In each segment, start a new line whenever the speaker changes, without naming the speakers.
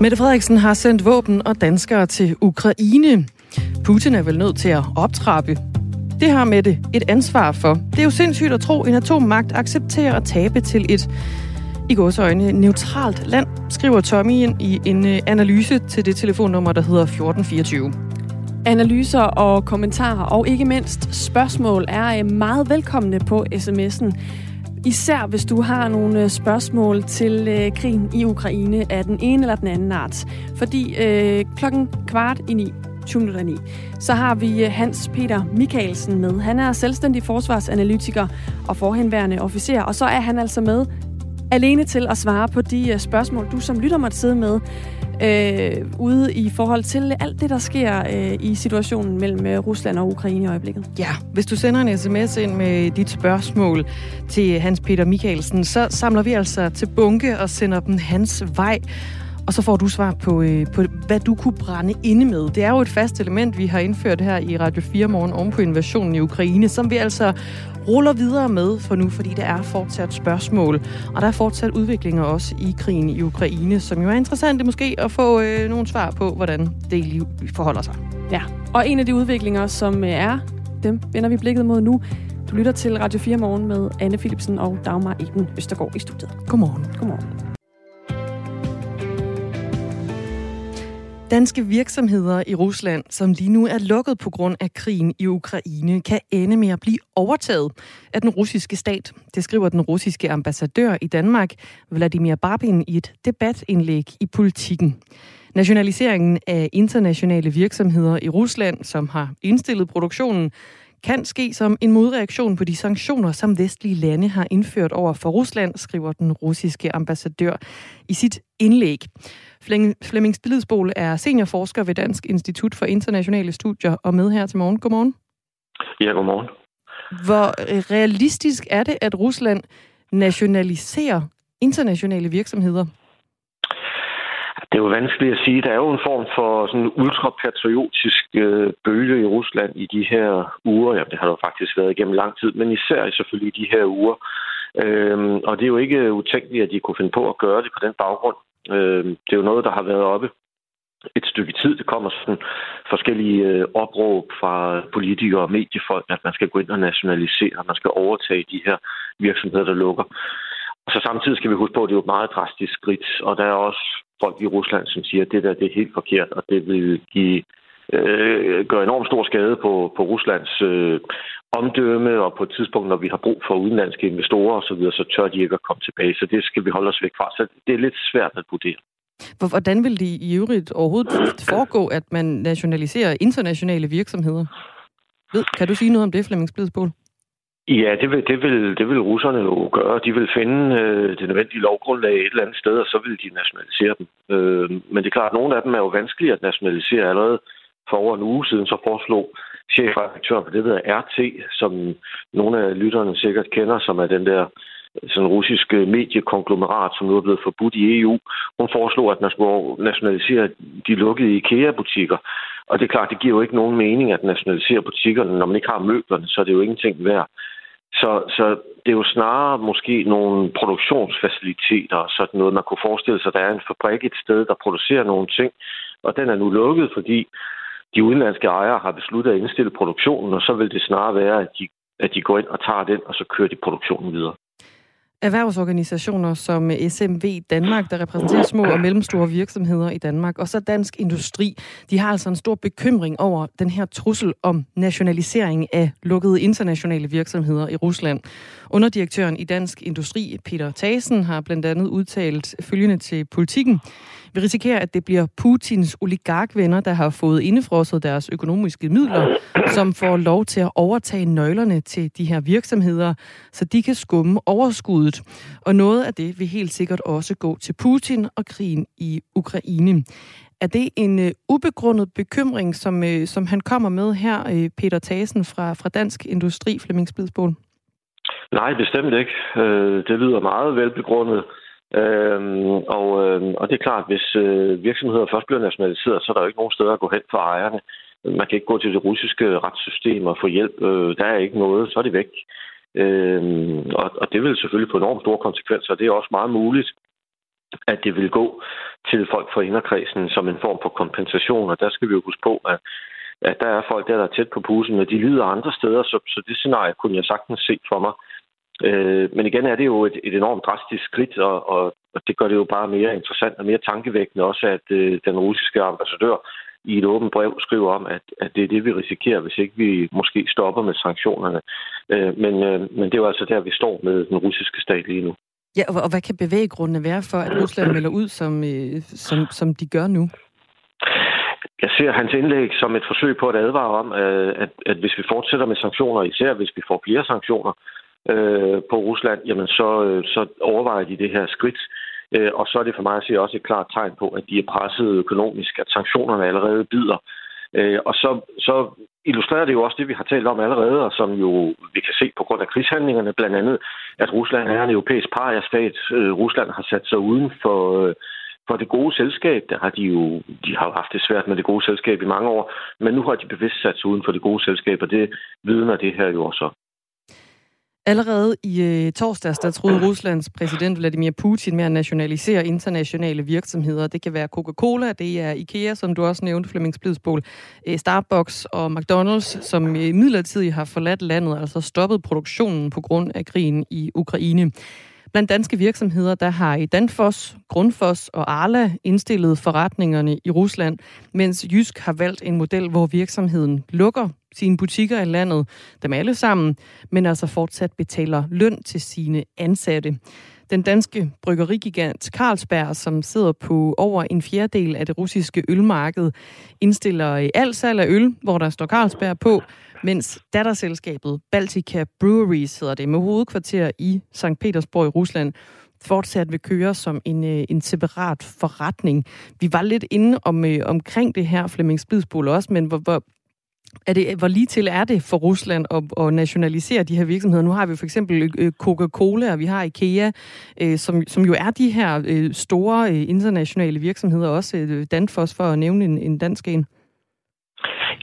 Mette Frederiksen har sendt våben og danskere til Ukraine. Putin er vel nødt til at optrappe. Det har Mette et ansvar for. Det er jo sindssygt at tro, en atommagt accepterer at tabe til et i gods øjne neutralt land, skriver Tommy ind i en øh, analyse til det telefonnummer, der hedder 1424.
Analyser og kommentarer og ikke mindst spørgsmål er øh, meget velkomne på sms'en. Især hvis du har nogle øh, spørgsmål til øh, krigen i Ukraine af den ene eller den anden art. Fordi øh, klokken kvart i ni 20 Så har vi øh, Hans Peter Michaelsen med. Han er selvstændig forsvarsanalytiker og forhenværende officer, og så er han altså med alene til at svare på de øh, spørgsmål, du som lytter måtte sidde med øh, ude i forhold til alt det, der sker øh, i situationen mellem øh, Rusland og Ukraine i øjeblikket.
Ja, hvis du sender en sms ind med dit spørgsmål til Hans Peter Mikkelsen, så samler vi altså til bunke og sender dem hans vej. Og så får du svar på, øh, på, hvad du kunne brænde inde med. Det er jo et fast element, vi har indført her i Radio 4 morgen oven på invasionen i Ukraine, som vi altså ruller videre med for nu, fordi der er fortsat spørgsmål. Og der er fortsat udviklinger også i krigen i Ukraine, som jo er interessant måske at få øh, nogle svar på, hvordan det liv forholder sig.
Ja, og en af de udviklinger, som øh, er, dem vender vi blikket mod nu. Du lytter til Radio 4 morgen med Anne Philipsen og Dagmar Eben Østergaard i studiet.
Godmorgen.
Godmorgen.
Danske virksomheder i Rusland, som lige nu er lukket på grund af krigen i Ukraine, kan ende med at blive overtaget af den russiske stat. Det skriver den russiske ambassadør i Danmark, Vladimir Barbin, i et debatindlæg i politikken. Nationaliseringen af internationale virksomheder i Rusland, som har indstillet produktionen, kan ske som en modreaktion på de sanktioner, som vestlige lande har indført over for Rusland, skriver den russiske ambassadør i sit indlæg. Flemming Stilidsbol er seniorforsker ved Dansk Institut for Internationale Studier og med her til morgen. Godmorgen.
Ja, godmorgen.
Hvor realistisk er det, at Rusland nationaliserer internationale virksomheder?
Det er jo vanskeligt at sige. Der er jo en form for sådan ultrapatriotisk øh, bølge i Rusland i de her uger. Ja, det har der faktisk været igennem lang tid, men især selvfølgelig i de her uger. Øhm, og det er jo ikke utænkeligt, at de kunne finde på at gøre det på den baggrund. Øhm, det er jo noget, der har været oppe et stykke tid. Det kommer sådan forskellige øh, opråb fra politikere og mediefolk, at man skal gå ind og nationalisere, at man skal overtage de her virksomheder, der lukker. Og så samtidig skal vi huske på, at det er jo et meget drastisk skridt, og der er også folk i Rusland, som siger, at det der det er helt forkert, og det vil give øh, gøre enormt stor skade på, på Ruslands øh, omdømme, og på et tidspunkt, når vi har brug for udenlandske investorer osv., så, så tør de ikke at komme tilbage. Så det skal vi holde os væk fra. Så det er lidt svært at vurdere.
Hvordan vil det i øvrigt overhovedet foregå, at man nationaliserer internationale virksomheder? Ved, Kan du sige noget om det, Flemming Splidsbol?
Ja, det vil, det, vil, det vil russerne jo gøre. De vil finde øh, det nødvendige lovgrundlag et eller andet sted, og så vil de nationalisere dem. Øh, men det er klart, at nogle af dem er jo vanskelige at nationalisere. Allerede for over en uge siden så foreslog chefredaktøren for det, der hedder RT, som nogle af lytterne sikkert kender, som er den der sådan russiske mediekonglomerat, som nu er blevet forbudt i EU. Hun foreslog, at man skulle nationalisere de lukkede IKEA-butikker. Og det er klart, det giver jo ikke nogen mening at nationalisere butikkerne. Når man ikke har møblerne, så er det jo ingenting værd. Så, så det er jo snarere måske nogle produktionsfaciliteter og sådan noget. Man kunne forestille sig, at der er en fabrik et sted, der producerer nogle ting, og den er nu lukket, fordi de udenlandske ejere har besluttet at indstille produktionen, og så vil det snarere være, at de, at de går ind og tager den, og så kører de produktionen videre.
Erhvervsorganisationer som SMV Danmark, der repræsenterer små og mellemstore virksomheder i Danmark, og så Dansk Industri, de har altså en stor bekymring over den her trussel om nationalisering af lukkede internationale virksomheder i Rusland. Underdirektøren i Dansk Industri, Peter Thasen, har blandt andet udtalt følgende til politikken. Vi risikerer, at det bliver Putins oligarkvenner, der har fået indefrosset deres økonomiske midler, som får lov til at overtage nøglerne til de her virksomheder, så de kan skumme overskuddet. Og noget af det vil helt sikkert også gå til Putin og krigen i Ukraine. Er det en uh, ubegrundet bekymring, som, uh, som han kommer med her, uh, Peter Thasen fra, fra Dansk Industri, Flemming Spidsbol?
Nej, bestemt ikke. Det lyder meget velbegrundet. Øhm, og, øhm, og det er klart, hvis øh, virksomheder først bliver nationaliseret, så er der jo ikke nogen steder at gå hen for ejerne. Man kan ikke gå til det russiske retssystem og få hjælp. Øh, der er ikke noget, så er det væk. Øhm, og, og det vil selvfølgelig få enormt store konsekvenser. Det er også meget muligt, at det vil gå til folk fra inderkredsen som en form for kompensation, og der skal vi jo huske på, at, at der er folk der, der er tæt på pusen, og de lider andre steder, så, så det scenarie kunne jeg sagtens se for mig. Øh, men igen er det jo et, et enormt drastisk skridt, og, og, og det gør det jo bare mere interessant og mere tankevækkende også, at øh, den russiske ambassadør i et åbent brev skriver om, at, at det er det, vi risikerer, hvis ikke vi måske stopper med sanktionerne. Øh, men, øh, men det er jo altså der, vi står med den russiske stat lige nu.
Ja, og, og hvad kan bevæggrundene være for, at Rusland melder ud, som, øh, som, som de gør nu?
Jeg ser hans indlæg som et forsøg på at advare om, øh, at, at hvis vi fortsætter med sanktioner, især hvis vi får flere sanktioner øh, på Rusland, jamen så, øh, så overvejer de det her skridt. Øh, og så er det for mig at se også et klart tegn på, at de er presset økonomisk, at sanktionerne allerede bider. Øh, og så, så illustrerer det jo også det, vi har talt om allerede, og som jo vi kan se på grund af krigshandlingerne, blandt andet, at Rusland er en europæisk pariastat. Øh, Rusland har sat sig uden for, øh, for det gode selskab. Der har de jo de har haft det svært med det gode selskab i mange år, men nu har de bevidst sat sig uden for det gode selskab, og det vidner det her jo også
Allerede i øh, torsdags, der troede Ruslands præsident Vladimir Putin med at nationalisere internationale virksomheder. Det kan være Coca-Cola, det er IKEA, som du også nævnte, Flemming Splidsbol, øh, Starbucks og McDonald's, som øh, midlertidigt har forladt landet, altså stoppet produktionen på grund af krigen i Ukraine. Blandt danske virksomheder, der har Danfoss, Grundfos og Arla indstillet forretningerne i Rusland, mens Jysk har valgt en model, hvor virksomheden lukker sine butikker i landet, dem alle sammen, men altså fortsat betaler løn til sine ansatte. Den danske bryggerigigant Carlsberg, som sidder på over en fjerdedel af det russiske ølmarked, indstiller i alt salg af øl, hvor der står Carlsberg på, mens datterselskabet Baltica Breweries hedder det, med hovedkvarter i St. Petersborg i Rusland, fortsat vil køre som en, øh, en separat forretning. Vi var lidt inde om, øh, omkring det her, Flemming Spidsbol også, men hvor, hvor, er det, hvor lige til er det for Rusland at, at nationalisere de her virksomheder? Nu har vi for eksempel øh, øh, Coca-Cola, og vi har IKEA, som, som jo er de her store internationale virksomheder, også Danfoss for at nævne en, en dansk en.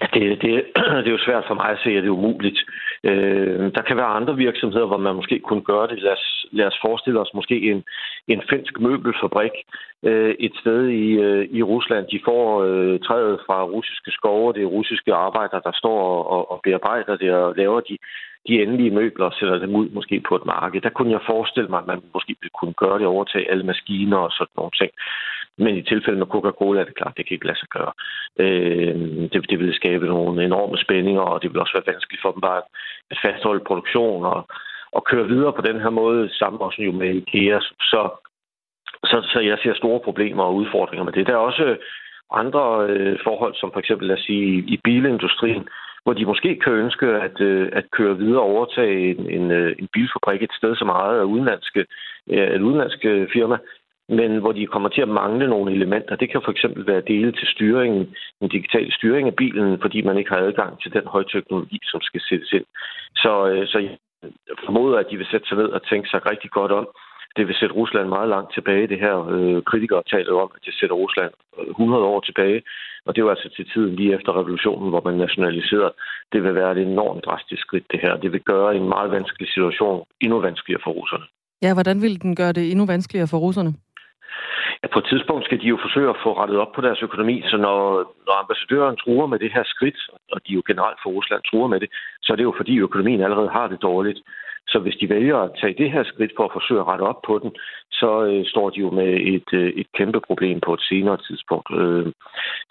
Ja, det, det, det er jo svært for mig at se, at det er umuligt. Øh, der kan være andre virksomheder, hvor man måske kunne gøre det. Lad os, lad os forestille os måske en, en finsk møbelfabrik øh, et sted i, øh, i Rusland. De får øh, træet fra russiske skove, det er russiske arbejdere, der står og, og bearbejder det og laver de, de endelige møbler og sætter dem ud måske på et marked. Der kunne jeg forestille mig, at man måske kunne gøre det, overtage alle maskiner og sådan nogle ting. Men i tilfælde med Coca-Cola er det klart, det kan ikke lade sig gøre. Øh, det, det vil skabe nogle enorme spændinger, og det vil også være vanskeligt for dem bare at fastholde produktion og, og køre videre på den her måde, sammen også jo med IKEA. Så, så, så jeg ser store problemer og udfordringer med det. Der er også andre øh, forhold, som for eksempel, lad os sige, i bilindustrien, hvor de måske kan ønske at, øh, at køre videre og overtage en, en, øh, en bilfabrik et sted, som ejet af udenlandske, øh, et udenlandske øh, firma, men hvor de kommer til at mangle nogle elementer. Det kan for eksempel være dele til styringen, en digital styring af bilen, fordi man ikke har adgang til den højteknologi, som skal sættes ind. Så, øh, så jeg formoder, at de vil sætte sig ned og tænke sig rigtig godt om. Det vil sætte Rusland meget langt tilbage. Det her øh, kritikere taler om, at det sætter Rusland øh, 100 år tilbage. Og det var altså til tiden lige efter revolutionen, hvor man nationaliserede. Det vil være et enormt drastisk skridt, det her. Det vil gøre en meget vanskelig situation endnu vanskeligere for russerne.
Ja, hvordan vil den gøre det endnu vanskeligere for russerne?
Ja, på et tidspunkt skal de jo forsøge at få rettet op på deres økonomi, så når, når ambassadøren truer med det her skridt, og de jo generelt for Rusland truer med det, så er det jo fordi økonomien allerede har det dårligt. Så hvis de vælger at tage det her skridt for at forsøge at rette op på den, så øh, står de jo med et, øh, et kæmpe problem på et senere tidspunkt. Øh,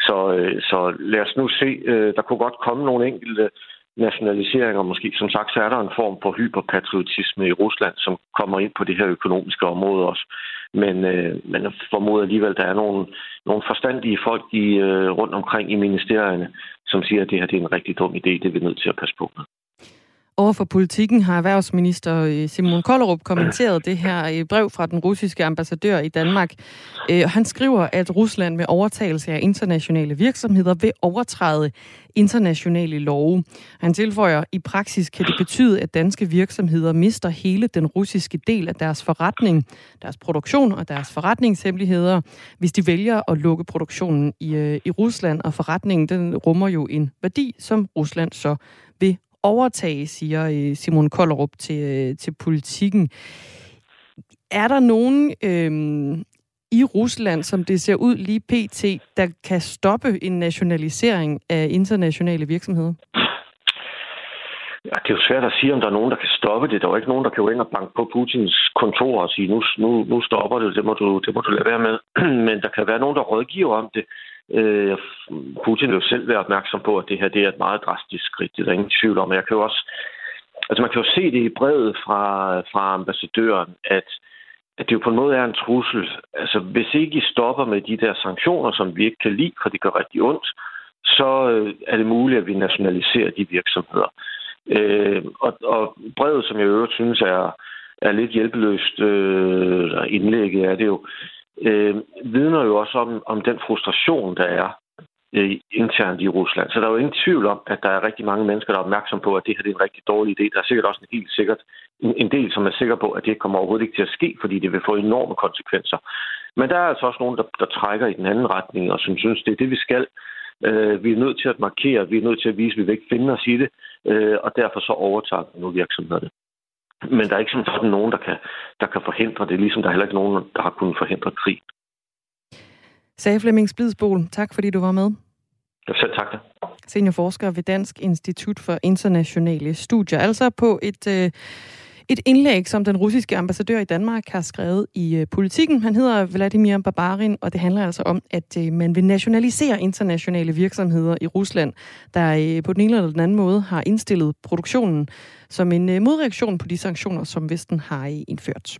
så, øh, så lad os nu se. Øh, der kunne godt komme nogle enkelte nationaliseringer. Måske, som sagt, så er der en form for hyperpatriotisme i Rusland, som kommer ind på det her økonomiske område også. Men, øh, man formoder alligevel, at der er nogle, nogle forstandige folk i, øh, rundt omkring i ministerierne, som siger, at det her det er en rigtig dum idé. Det er vi nødt til at passe på med.
Over for politikken har erhvervsminister øh, Simon Kollerup kommenteret det her øh, brev fra den russiske ambassadør i Danmark. Øh, han skriver, at Rusland med overtagelse af internationale virksomheder vil overtræde internationale love. Han tilføjer, i praksis kan det betyde, at danske virksomheder mister hele den russiske del af deres forretning, deres produktion og deres forretningshemmeligheder, hvis de vælger at lukke produktionen i, i Rusland, og forretningen den rummer jo en værdi, som Rusland så overtage, siger øh, Simon Kollerup til, øh, til politikken. Er der nogen øh, i Rusland, som det ser ud lige pt., der kan stoppe en nationalisering af internationale virksomheder?
Ja, det er jo svært at sige, om der er nogen, der kan stoppe det. Der er jo ikke nogen, der kan gå ind og banke på Putins kontor og sige, nu, nu, nu stopper det, det må, du, det må du lade være med. Men der kan være nogen, der rådgiver om det. Øh, Putin vil jo selv være opmærksom på, at det her det er et meget drastisk skridt. Det er der ingen tvivl om. Jeg kan jo også, altså man kan jo se det i brevet fra, fra ambassadøren, at, at det jo på en måde er en trussel. Altså hvis ikke I stopper med de der sanktioner, som vi ikke kan lide, for det gør rigtig ondt, så øh, er det muligt, at vi nationaliserer de virksomheder. Øh, og, og brevet, som jeg øvrigt synes er, er lidt hjælpeløst øh, indlægget, er det jo, øh, vidner jo også om, om den frustration, der er øh, internt i Rusland. Så der er jo ingen tvivl om, at der er rigtig mange mennesker, der er opmærksom på, at det her det er en rigtig dårlig idé. Der er sikkert også en helt sikkert en, en del, som er sikker på, at det kommer overhovedet ikke til at ske, fordi det vil få enorme konsekvenser. Men der er altså også nogen, der, der trækker i den anden retning, og som synes, det er det, vi skal. Øh, vi er nødt til at markere, vi er nødt til at vise, at vi vil ikke finde os i det, øh, og derfor så overtager vi nu virksomhederne. Men der er ikke sådan nogen, der kan, der kan forhindre det, ligesom der er heller ikke nogen, der har kunnet forhindre krig.
Sagde Flemming Splidsbol, tak fordi du var med.
Ja, selv tak.
Seniorforsker ved Dansk Institut for Internationale Studier, altså på et øh, et indlæg, som den russiske ambassadør i Danmark har skrevet i øh, politikken. Han hedder Vladimir Barbarin, og det handler altså om, at øh, man vil nationalisere internationale virksomheder i Rusland, der øh, på den ene eller den anden måde har indstillet produktionen som en øh, modreaktion på de sanktioner, som Vesten har øh, indført.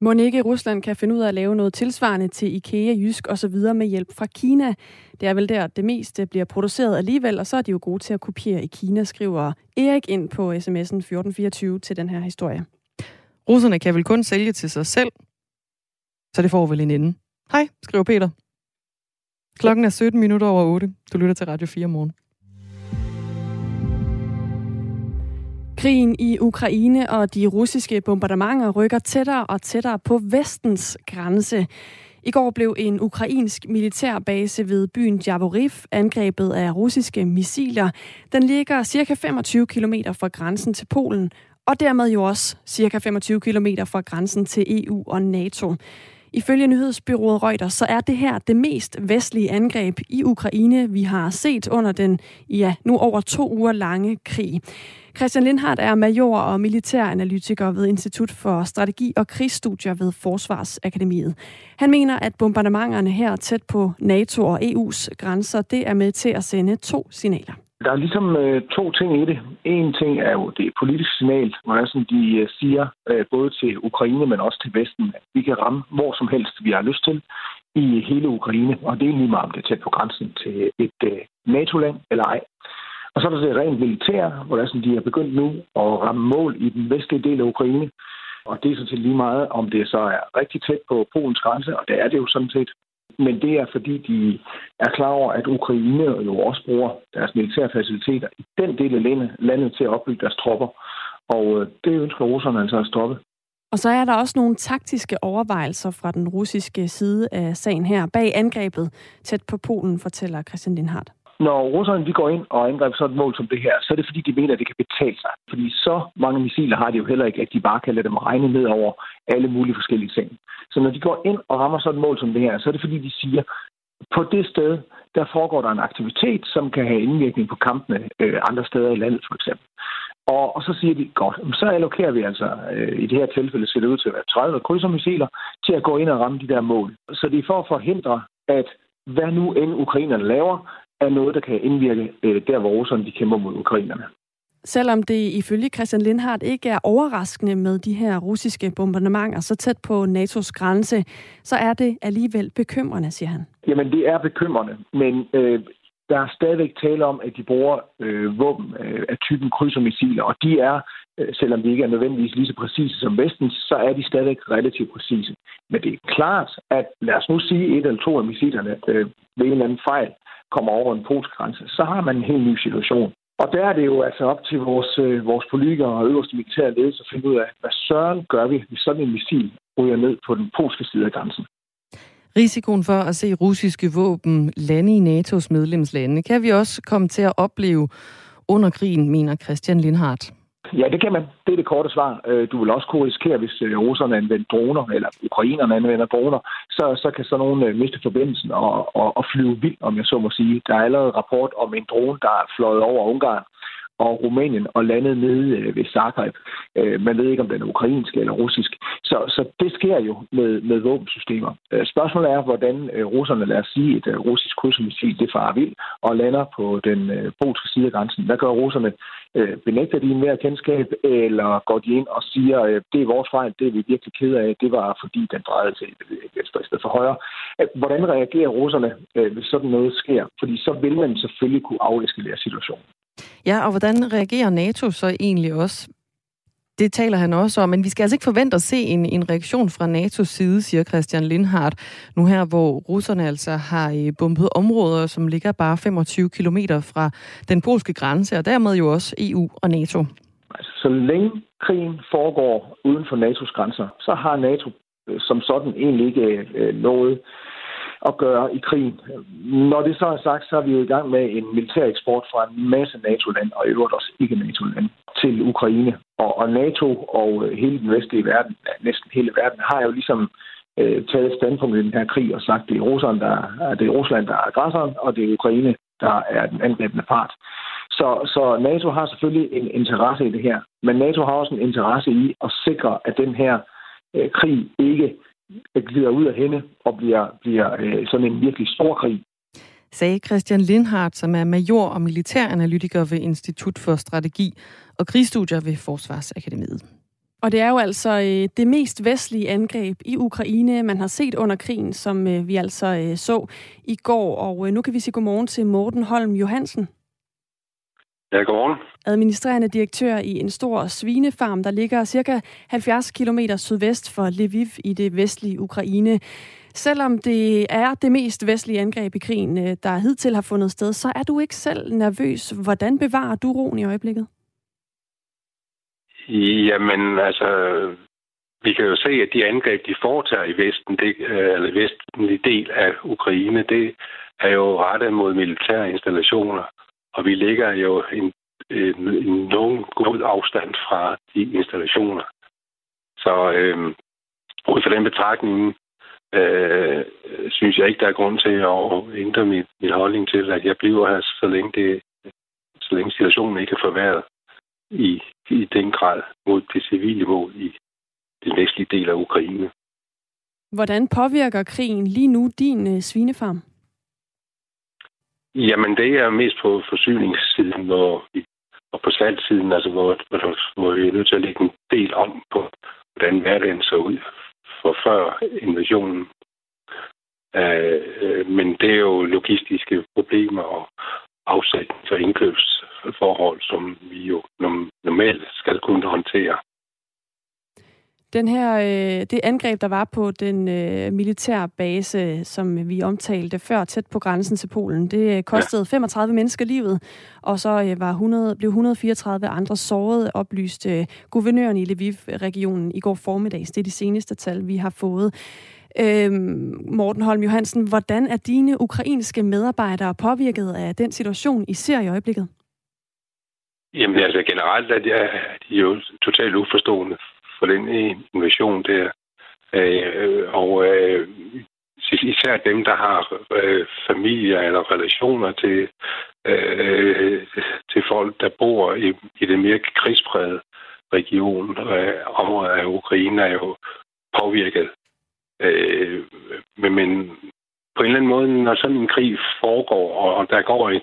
Må ikke Rusland kan finde ud af at lave noget tilsvarende til IKEA, Jysk og så videre med hjælp fra Kina. Det er vel der, det meste bliver produceret alligevel, og så er de jo gode til at kopiere i Kina, skriver Erik ind på sms'en 1424 til den her historie.
Russerne kan vel kun sælge til sig selv, så det får vel en ende. Hej, skriver Peter. Klokken er 17 minutter over 8. Du lytter til Radio 4 morgen.
Krigen i Ukraine og de russiske bombardementer rykker tættere og tættere på vestens grænse. I går blev en ukrainsk militærbase ved byen Javoriv angrebet af russiske missiler. Den ligger cirka 25 km fra grænsen til Polen, og dermed jo også cirka 25 km fra grænsen til EU og NATO. Ifølge nyhedsbyrået Reuters, så er det her det mest vestlige angreb i Ukraine, vi har set under den, ja, nu over to uger lange krig. Christian Lindhardt er major og militæranalytiker ved Institut for Strategi og Krigsstudier ved Forsvarsakademiet. Han mener, at bombardementerne her tæt på NATO og EU's grænser, det er med til at sende to signaler.
Der er ligesom øh, to ting i det. En ting er jo det politiske signal, hvor som de øh, siger øh, både til Ukraine, men også til Vesten, at vi kan ramme hvor som helst, vi har lyst til i hele Ukraine. Og det er lige meget, om det er tæt på grænsen til et øh, NATO-land eller ej. Og så er der det rent militære, hvor der sådan, de er begyndt nu at ramme mål i den vestlige del af Ukraine. Og det er sådan set lige meget, om det så er rigtig tæt på Polens grænse, og det er det jo sådan set. Men det er fordi, de er klar over, at Ukraine jo også bruger deres militære faciliteter i den del af landet, landet til at opbygge deres tropper. Og øh, det ønsker russerne altså at stoppe.
Og så er der også nogle taktiske overvejelser fra den russiske side af sagen her. Bag angrebet tæt på Polen, fortæller Christian Lindhardt
når russerne de går ind og angriber sådan et mål som det her, så er det fordi, de mener, at det kan betale sig. Fordi så mange missiler har de jo heller ikke, at de bare kan lade dem regne ned over alle mulige forskellige ting. Så når de går ind og rammer sådan et mål som det her, så er det fordi, de siger, på det sted, der foregår der en aktivitet, som kan have indvirkning på kampene øh, andre steder i landet, for eksempel. Og, og så siger de, godt, så allokerer vi altså, øh, i det her tilfælde ser det ud til at være 30 krydsermissiler, til at gå ind og ramme de der mål. Så det er for at forhindre, at hvad nu end ukrainerne laver, er noget, der kan indvirke øh, der, hvor russerne de kæmper mod ukrainerne.
Selvom det ifølge Christian Lindhardt ikke er overraskende med de her russiske bombardementer så tæt på NATO's grænse, så er det alligevel bekymrende, siger han.
Jamen, det er bekymrende, men øh, der er stadigvæk tale om, at de bruger øh, våben øh, af typen krydsermissiler, og de er, øh, selvom de ikke er nødvendigvis lige så præcise som Vestens, så er de stadigvæk relativt præcise. Men det er klart, at lad os nu sige, et eller to af missilerne øh, ved en eller anden fejl kommer over en polsk grænse, så har man en helt ny situation. Og der er det jo altså op til vores, øh, vores politikere og øverste militære ledelse at finde ud af, hvad søren gør vi, hvis sådan en missil ryger ned på den polske side af grænsen.
Risikoen for at se russiske våben lande i NATO's medlemslande kan vi også komme til at opleve under krigen, mener Christian Lindhardt.
Ja, det kan man. Det er det korte svar. Øh, du vil også kunne risikere, hvis øh, russerne anvender droner, eller ukrainerne anvender droner, så, så kan så nogen øh, miste forbindelsen og, og, og flyve vildt, om jeg så må sige. Der er allerede rapport om en drone, der er fløjet over Ungarn, og Rumænien og landet nede øh, ved Zagreb. Øh, man ved ikke, om den er ukrainsk eller russisk. Så, så det sker jo med, med våbensystemer. Øh, spørgsmålet er, hvordan russerne, lad os sige, et russisk krydsmissil, det farer vild og lander på den polske side af grænsen. Hvad gør russerne? Benægter de enhver kendskab, eller går de ind og siger, det er vores fejl, det er vi virkelig ked af, det var fordi, den drejede til venstre i stedet for højre. Hvordan reagerer russerne, hvis sådan noget sker? Fordi så vil man selvfølgelig kunne afeskalere situationen.
Ja, og hvordan reagerer NATO så egentlig også? Det taler han også om, men vi skal altså ikke forvente at se en, en reaktion fra NATO's side, siger Christian Lindhardt, nu her, hvor russerne altså har øh, bombet områder, som ligger bare 25 km fra den polske grænse, og dermed jo også EU og NATO.
Altså, så længe krigen foregår uden for NATO's grænser, så har NATO øh, som sådan egentlig ikke øh, noget at gøre i krigen. Når det så er sagt, så er vi jo i gang med en militær eksport fra en masse NATO-land, og i øvrigt også ikke NATO-land, til Ukraine. Og, og NATO og øh, hele den vestlige verden, næsten hele verden, har jo ligesom øh, taget standpunkt i den her krig og sagt, at det er, Rusland, der, det er Rusland, der er aggressoren, og det er Ukraine, der er den angrebne part. Så, så NATO har selvfølgelig en interesse i det her, men NATO har også en interesse i at sikre, at den her øh, krig ikke glider ud af hende og bliver, bliver øh, sådan en virkelig stor krig.
Sagde Christian Lindhardt, som er major og militæranalytiker ved Institut for Strategi og Krigsstudier ved Forsvarsakademiet.
Og det er jo altså øh, det mest vestlige angreb i Ukraine, man har set under krigen, som øh, vi altså øh, så i går. Og øh, nu kan vi sige godmorgen til Morten Holm Johansen.
Ja, godmorgen.
Administrerende direktør i en stor svinefarm, der ligger cirka 70 km sydvest for Lviv i det vestlige Ukraine. Selvom det er det mest vestlige angreb i krigen, øh, der hidtil har fundet sted, så er du ikke selv nervøs. Hvordan bevarer du roen i øjeblikket?
Jamen, altså, vi kan jo se, at de angreb, de foretager i Vesten, det, øh, eller vestlige del af Ukraine, det er jo rettet mod militære installationer. Og vi ligger jo en, en, en nogen god afstand fra de installationer. Så øh, ud fra den betragtning, øh, synes jeg ikke, der er grund til at ændre min, min holdning til, at jeg bliver her, så længe, det, så længe situationen ikke er forværret i, i den grad mod det civile mål i den vestlige del af Ukraine.
Hvordan påvirker krigen lige nu din øh, svinefarm?
Jamen, det er mest på forsyningssiden og, og på salgsiden, altså hvor, hvor, hvor vi er nødt til at lægge en del om på, hvordan hverdagen så ud for før invasionen. Uh, men det er jo logistiske problemer og afsætning for indkøbsforhold, som vi jo normalt skal kunne håndtere.
Den her, øh, det angreb, der var på den øh, militære base, som vi omtalte før, tæt på grænsen til Polen, det øh, kostede ja. 35 mennesker livet, og så øh, var 100, blev 134 andre såret, oplyst øh, guvernøren i Lviv-regionen i går formiddags. Det er de seneste tal, vi har fået. Øh, Morten Holm Johansen, hvordan er dine ukrainske medarbejdere påvirket af den situation, I ser i øjeblikket?
Jamen altså generelt er de, er de jo totalt uforstående for den invasion der. Øh, og øh, især dem, der har øh, familier eller relationer til, øh, til folk, der bor i, i det mere krigspræget region, øh, området af øh, Ukraine, er jo påvirket. Øh, men, men på en eller anden måde, når sådan en krig foregår, og der går en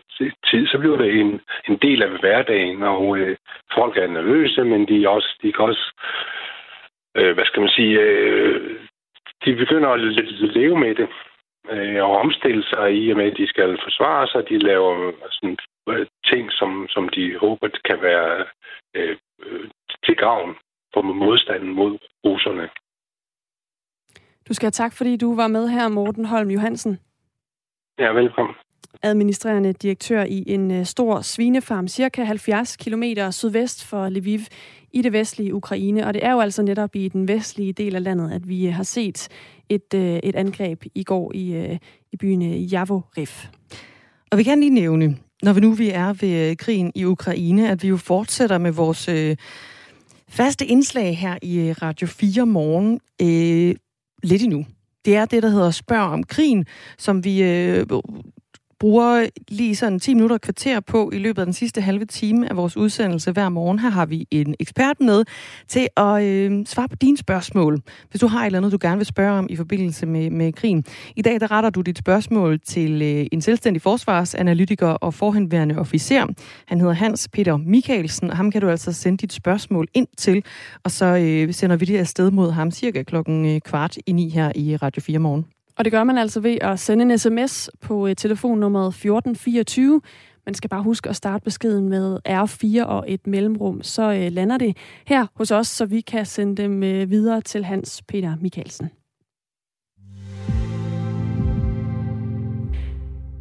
tid, så bliver det en, en del af hverdagen, og øh, folk er nervøse, men de, er også, de kan også øh, hvad skal man sige, øh, de begynder at leve med det øh, og omstille sig i og med, at de skal forsvare sig. De laver sådan, øh, ting, som, som de håber kan være øh, øh, til gavn for modstanden mod russerne.
Du skal have tak, fordi du var med her, Morten Holm Johansen.
Ja, velkommen.
Administrerende direktør i en øh, stor svinefarm, cirka 70 km sydvest for Lviv i det vestlige Ukraine. Og det er jo altså netop i den vestlige del af landet, at vi har set et, øh, et angreb i går i, øh, i byen Javoriv.
Og vi kan lige nævne, når vi nu vi er ved øh, krigen i Ukraine, at vi jo fortsætter med vores øh, faste indslag her i øh, Radio 4 morgen øh, lidt endnu. Det er det, der hedder Spørg om krigen, som vi øh, bruger lige sådan 10 minutter og kvarter på i løbet af den sidste halve time af vores udsendelse hver morgen. Her har vi en ekspert med til at øh, svare på dine spørgsmål, hvis du har et eller andet, du gerne vil spørge om i forbindelse med, med krigen. I dag der retter du dit spørgsmål til øh, en selvstændig forsvarsanalytiker og forhenværende officer. Han hedder Hans Peter Michaelsen, og ham kan du altså sende dit spørgsmål ind til, og så øh, sender vi det afsted mod ham cirka klokken øh, kvart i ni her i Radio 4 morgen.
Og det gør man altså ved at sende en sms på øh, telefonnummeret 1424. Man skal bare huske at starte beskeden med R4 og et mellemrum, så øh, lander det her hos os, så vi kan sende dem øh, videre til Hans Peter Michaelsen.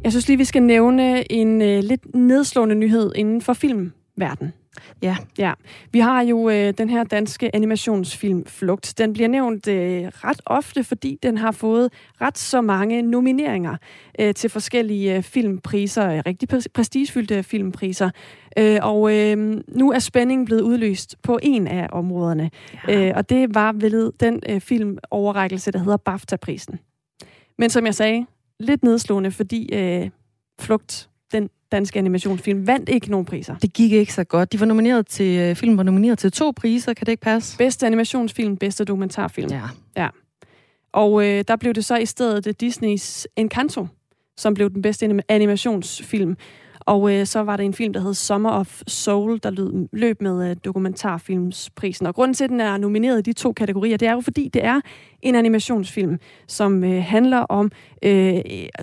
Jeg synes lige, vi skal nævne en øh, lidt nedslående nyhed inden for filmverdenen.
Ja.
ja. Vi har jo øh, den her danske animationsfilm Flugt. Den bliver nævnt øh, ret ofte, fordi den har fået ret så mange nomineringer øh, til forskellige øh, filmpriser, øh, rigtig prestigefyldte filmpriser. Øh, og øh, nu er spændingen blevet udløst på en af områderne, ja. øh, og det var vel den øh, filmoverrækkelse, der hedder BAFTA-prisen. Men som jeg sagde, lidt nedslående, fordi øh, Flugt den danske animationsfilm, vandt ikke nogen priser.
Det gik ikke så godt. De var nomineret til, øh, filmen var nomineret til to priser, kan det ikke passe?
Bedste animationsfilm, bedste dokumentarfilm.
Ja.
ja. Og øh, der blev det så i stedet Disneys Encanto, som blev den bedste animationsfilm. Og øh, så var der en film, der hed Summer of Soul, der lød, løb med øh, dokumentarfilmsprisen. Og grunden til, at den er nomineret i de to kategorier, det er jo fordi, det er en animationsfilm, som øh, handler om øh,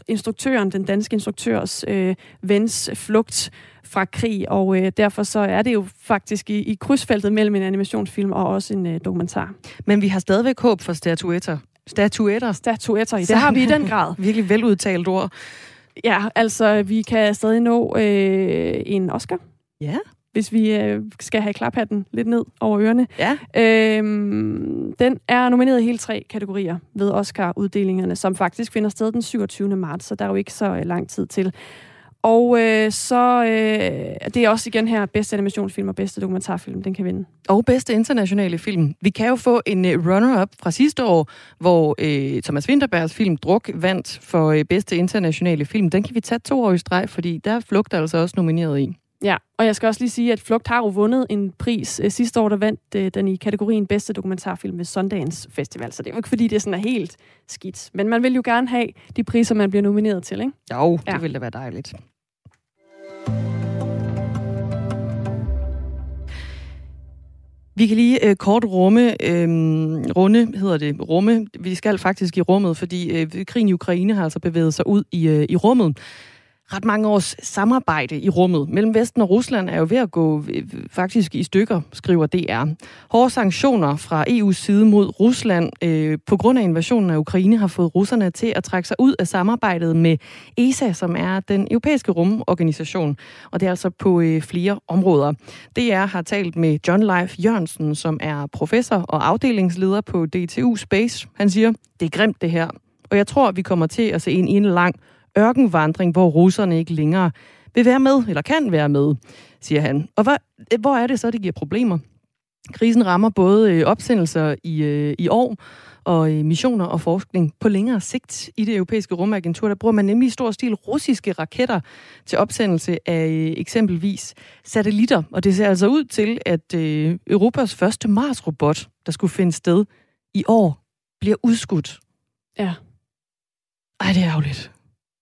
instruktøren, den danske instruktørs øh, vens flugt fra krig, og øh, derfor så er det jo faktisk i, i krydsfeltet mellem en animationsfilm og også en øh, dokumentar.
Men vi har stadigvæk håb for statuetter. Statuetter.
Statuetter, det har vi i den grad.
Virkelig veludtalt ord.
Ja, altså, vi kan stadig nå øh, en Oscar.
Ja.
Hvis vi øh, skal have klaphatten lidt ned over ørerne.
Ja.
Øhm, den er nomineret i hele tre kategorier ved Oscar-uddelingerne, som faktisk finder sted den 27. marts, så der er jo ikke så øh, lang tid til. Og øh, så øh, det er også igen her bedste animationsfilm og bedste dokumentarfilm, den kan vinde.
Og bedste internationale film. Vi kan jo få en uh, runner-up fra sidste år, hvor øh, Thomas Winterbergs film Druk vandt for øh, bedste internationale film. Den kan vi tage to år i streg, fordi der er Flugt altså også nomineret i.
Ja, og jeg skal også lige sige, at Flugt har jo vundet en pris øh, sidste år, der vandt øh, den i kategorien bedste dokumentarfilm ved Sundance Festival, så det er jo ikke fordi, det sådan er helt skidt. Men man vil jo gerne have de priser, man bliver nomineret til, ikke?
Jo, det ja. ville da være dejligt. Vi kan lige øh, kort rumme, øh, runde hedder det, rumme. Vi skal faktisk i rummet, fordi øh, krigen i Ukraine har altså bevæget sig ud i, øh, i rummet ret mange års samarbejde i rummet mellem Vesten og Rusland er jo ved at gå øh, faktisk i stykker, skriver DR. Hårde sanktioner fra EU's side mod Rusland øh, på grund af invasionen af Ukraine har fået russerne til at trække sig ud af samarbejdet med ESA, som er den europæiske rumorganisation, og det er altså på øh, flere områder. DR har talt med John Leif Jørgensen, som er professor og afdelingsleder på DTU Space. Han siger, det er grimt det her, og jeg tror, vi kommer til at se ind i en lang ørkenvandring, hvor russerne ikke længere vil være med, eller kan være med, siger han. Og hvor, hvor er det så, det giver problemer? Krisen rammer både øh, opsendelser i, øh, i år, og øh, missioner og forskning på længere sigt i det europæiske rumagentur. Der bruger man nemlig i stor stil russiske raketter til opsendelse af eksempelvis satellitter. Og det ser altså ud til, at Europas første Mars-robot, der skulle finde sted i år, bliver udskudt.
Ja.
Ej, det er ærgerligt.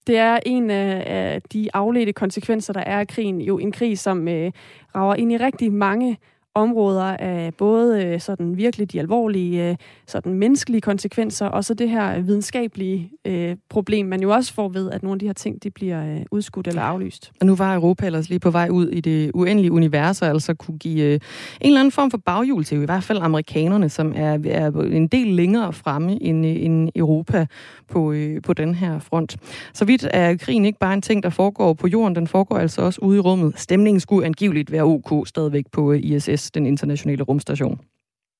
Det er en af de afledte konsekvenser, der er af krigen. Jo en krig, som øh, rager ind i rigtig mange områder af både øh, sådan virkelig de alvorlige øh, sådan menneskelige konsekvenser, og så det her videnskabelige øh, problem, man jo også får ved, at nogle af de her ting, de bliver øh, udskudt eller aflyst.
Og nu var Europa ellers lige på vej ud i det uendelige univers, og altså kunne give øh, en eller anden form for baghjul til i hvert fald amerikanerne, som er, er en del længere fremme end, end Europa på, øh, på den her front. Så vidt er krigen ikke bare en ting, der foregår på jorden, den foregår altså også ude i rummet. Stemningen skulle angiveligt være ok stadigvæk på øh, ISS den internationale rumstation.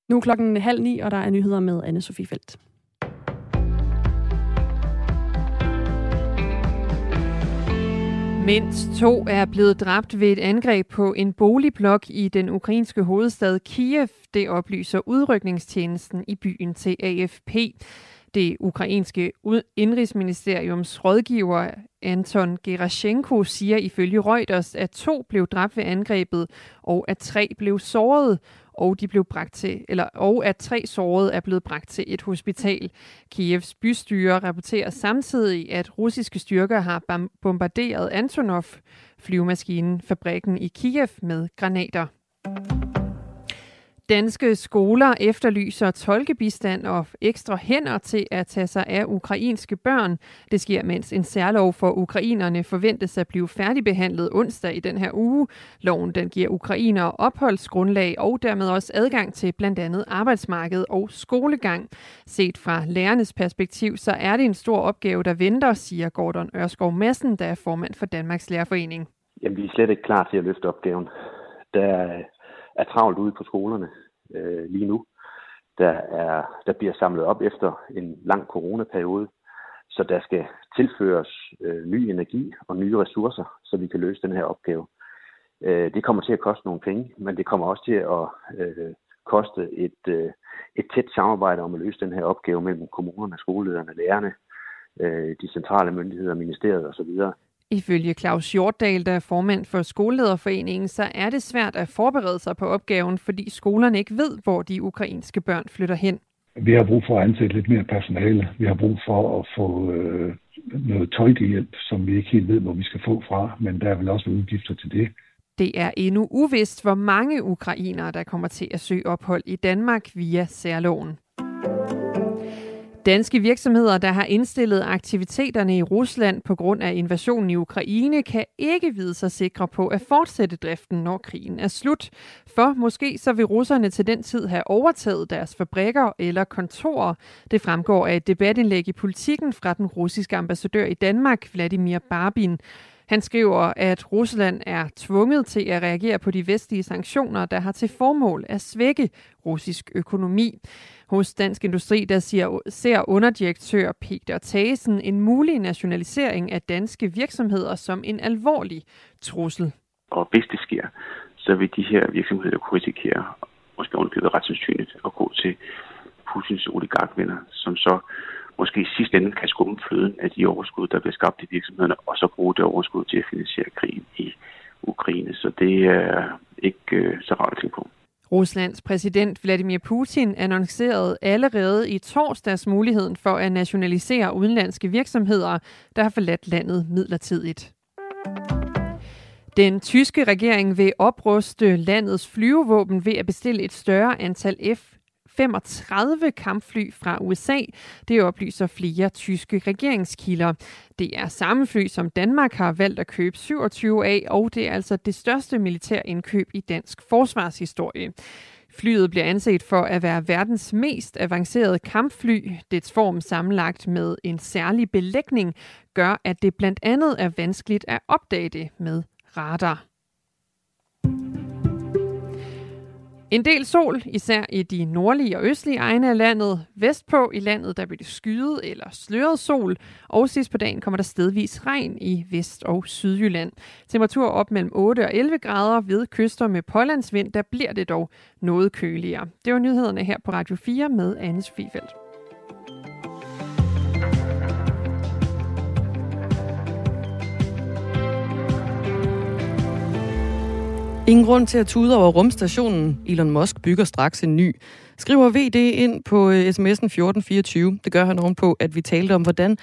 Nu er klokken halv ni, og der er nyheder med anne Sofie Felt.
Mindst to er blevet dræbt ved et angreb på en boligblok i den ukrainske hovedstad Kiev. Det oplyser udrykningstjenesten i byen til AFP. Det ukrainske indrigsministeriums rådgiver Anton Gerashenko siger ifølge Reuters, at to blev dræbt ved angrebet, og at tre blev såret og, de blev bragt til, eller, og at tre sårede er blevet bragt til et hospital. Kievs bystyre rapporterer samtidig, at russiske styrker har bombarderet Antonov flyvemaskinen fabrikken i Kiev med granater. Danske skoler efterlyser tolkebistand og ekstra hænder til at tage sig af ukrainske børn. Det sker, mens en særlov for ukrainerne forventes at blive færdigbehandlet onsdag i den her uge. Loven den giver ukrainere opholdsgrundlag og dermed også adgang til blandt andet arbejdsmarked og skolegang. Set fra lærernes perspektiv, så er det en stor opgave, der venter, siger Gordon Ørskov Madsen, der er formand for Danmarks Lærerforening.
Jamen, vi er slet ikke klar til at løfte opgaven. Der er travlt ude på skolerne øh, lige nu. Der, er, der bliver samlet op efter en lang coronaperiode, så der skal tilføres øh, ny energi og nye ressourcer, så vi kan løse den her opgave. Øh, det kommer til at koste nogle penge, men det kommer også til at øh, koste et, øh, et tæt samarbejde om at løse den her opgave mellem kommunerne, skolelederne, lærerne, øh, de centrale myndigheder, ministeriet osv.
Ifølge Claus Hjortdal, der er formand for Skolelederforeningen, så er det svært at forberede sig på opgaven, fordi skolerne ikke ved, hvor de ukrainske børn flytter hen.
Vi har brug for at ansætte lidt mere personale. Vi har brug for at få øh, noget tøjdehjælp, som vi ikke helt ved, hvor vi skal få fra, men der er vel også udgifter til det.
Det er endnu uvist, hvor mange ukrainere, der kommer til at søge ophold i Danmark via særloven. Danske virksomheder, der har indstillet aktiviteterne i Rusland på grund af invasionen i Ukraine, kan ikke vide sig sikre på at fortsætte driften, når krigen er slut. For måske så vil russerne til den tid have overtaget deres fabrikker eller kontorer. Det fremgår af et debatindlæg i politikken fra den russiske ambassadør i Danmark, Vladimir Barbin. Han skriver, at Rusland er tvunget til at reagere på de vestlige sanktioner, der har til formål at svække russisk økonomi. Hos Dansk Industri der siger, ser underdirektør Peter Thasen en mulig nationalisering af danske virksomheder som en alvorlig trussel.
Og hvis det sker, så vil de her virksomheder kunne risikere, måske ovenkøbet ret sandsynligt, at gå til Putins oligarkvenner, som så måske i sidste ende kan skumme fløden af de overskud, der bliver skabt i virksomhederne, og så bruge det overskud til at finansiere krigen i Ukraine. Så det er ikke øh, så rart at tænke på.
Ruslands præsident Vladimir Putin annoncerede allerede i torsdags muligheden for at nationalisere udenlandske virksomheder, der har forladt landet midlertidigt. Den tyske regering vil opruste landets flyvevåben ved at bestille et større antal F 35 kampfly fra USA. Det oplyser flere tyske regeringskilder. Det er samme fly, som Danmark har valgt at købe 27 af, og det er altså det største militærindkøb i dansk forsvarshistorie. Flyet bliver anset for at være verdens mest avancerede kampfly. Dets form sammenlagt med en særlig belægning gør, at det blandt andet er vanskeligt at opdage det med radar. En del sol, især i de nordlige og østlige egne af landet. Vestpå i landet, der bliver det skyet eller sløret sol. Og sidst på dagen kommer der stedvis regn i Vest- og Sydjylland. Temperatur op mellem 8 og 11 grader ved kyster med pålandsvind, der bliver det dog noget køligere. Det var nyhederne her på Radio 4 med Anne Sofie
Ingen grund til at tude over rumstationen. Elon Musk bygger straks en ny. Skriver VD ind på øh, sms'en 1424. Det gør han ovenpå, at vi talte om, hvordan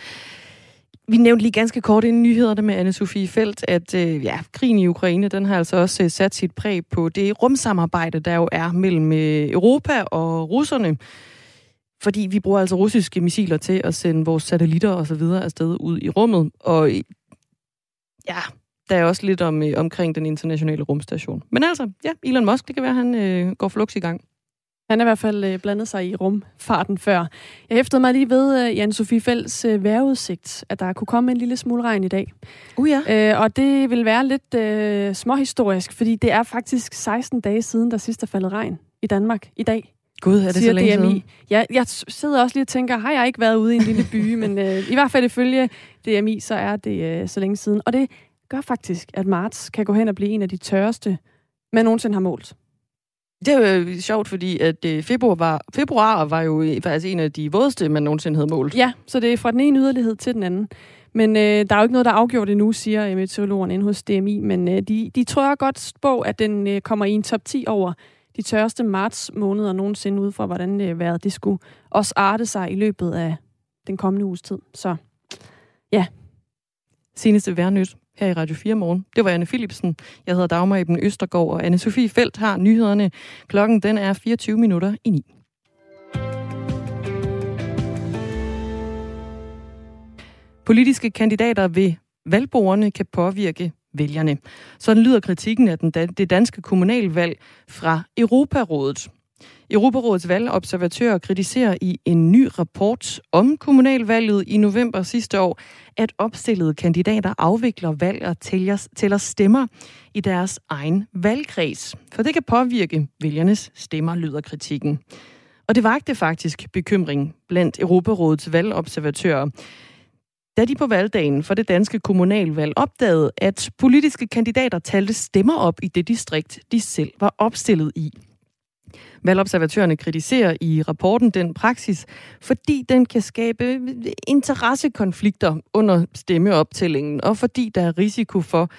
vi nævnte lige ganske kort i nyhederne med anne Sofie Felt, at øh, ja, krigen i Ukraine, den har altså også øh, sat sit præg på det rumsamarbejde, der jo er mellem øh, Europa og russerne. Fordi vi bruger altså russiske missiler til at sende vores satellitter og så videre afsted ud i rummet. Og øh, ja, der er også lidt om, øh, omkring den internationale rumstation. Men altså, ja, Elon Musk, det kan være, han øh, går flux i gang.
Han har i hvert fald øh, blandet sig i rumfarten før. Jeg hæftede mig lige ved øh, Jan Sofie Fælds øh, vejrudsigt, at der kunne komme en lille smule regn i dag.
Uh ja.
Øh, og det vil være lidt øh, småhistorisk, fordi det er faktisk 16 dage siden, der sidst er faldet regn i Danmark i dag.
Gud, er det så længe DMI. siden?
Ja, jeg sidder også lige og tænker, har jeg ikke været ude i en lille by? men øh, i hvert fald ifølge DMI, så er det øh, så længe siden. Og det gør faktisk, at marts kan gå hen og blive en af de tørreste, man nogensinde har målt.
Det er jo sjovt, fordi at øh, februar, var, februar var jo faktisk en af de vådeste, man nogensinde havde målt.
Ja, så det er fra den ene yderlighed til den anden. Men øh, der er jo ikke noget, der er afgjort endnu, siger meteorologen inde hos DMI. Men øh, de, de tror godt på, at den øh, kommer i en top 10 over de tørreste marts måneder nogensinde ud fra, hvordan det været. Det skulle også arte sig i løbet af den kommende uges tid. Så ja.
Seneste værnyt her i Radio 4 morgen. Det var Anne Philipsen. Jeg hedder Dagmar Eben Østergaard, og anne Sofie Felt har nyhederne. Klokken den er 24 minutter i 9. Politiske kandidater ved valgbordene kan påvirke vælgerne. Sådan lyder kritikken af den, det danske kommunalvalg fra Europarådet. Europarådets valgobservatører kritiserer i en ny rapport om kommunalvalget i november sidste år, at opstillede kandidater afvikler valg og tæller, tæller stemmer i deres egen valgkreds. For det kan påvirke vælgernes stemmer, lyder kritikken. Og det vagte faktisk bekymring blandt Europarådets valgobservatører da de på valgdagen for det danske kommunalvalg opdagede, at politiske kandidater talte stemmer op i det distrikt, de selv var opstillet i. Valgobservatørerne kritiserer i rapporten den praksis, fordi den kan skabe interessekonflikter under stemmeoptællingen, og fordi der er risiko for,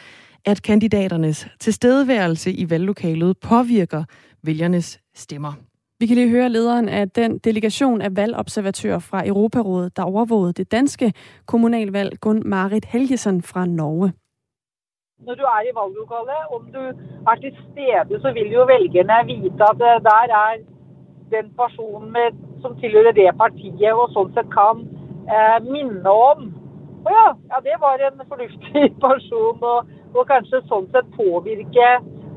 at kandidaternes tilstedeværelse i valglokalet påvirker vælgernes stemmer.
Vi kan lige høre lederen af den delegation af valgobservatører fra Europarådet, der overvågede det danske kommunalvalg, Gun Marit Helgesen fra Norge.
Når du er i valglokalet, om du er til stede, så vil jo vælgerne vite at der er den person med, som tilhører det partiet, og sådan set kan eh, minde om og ja, ja, det var en fornuftig person, og, og kanskje sådan set påvirke,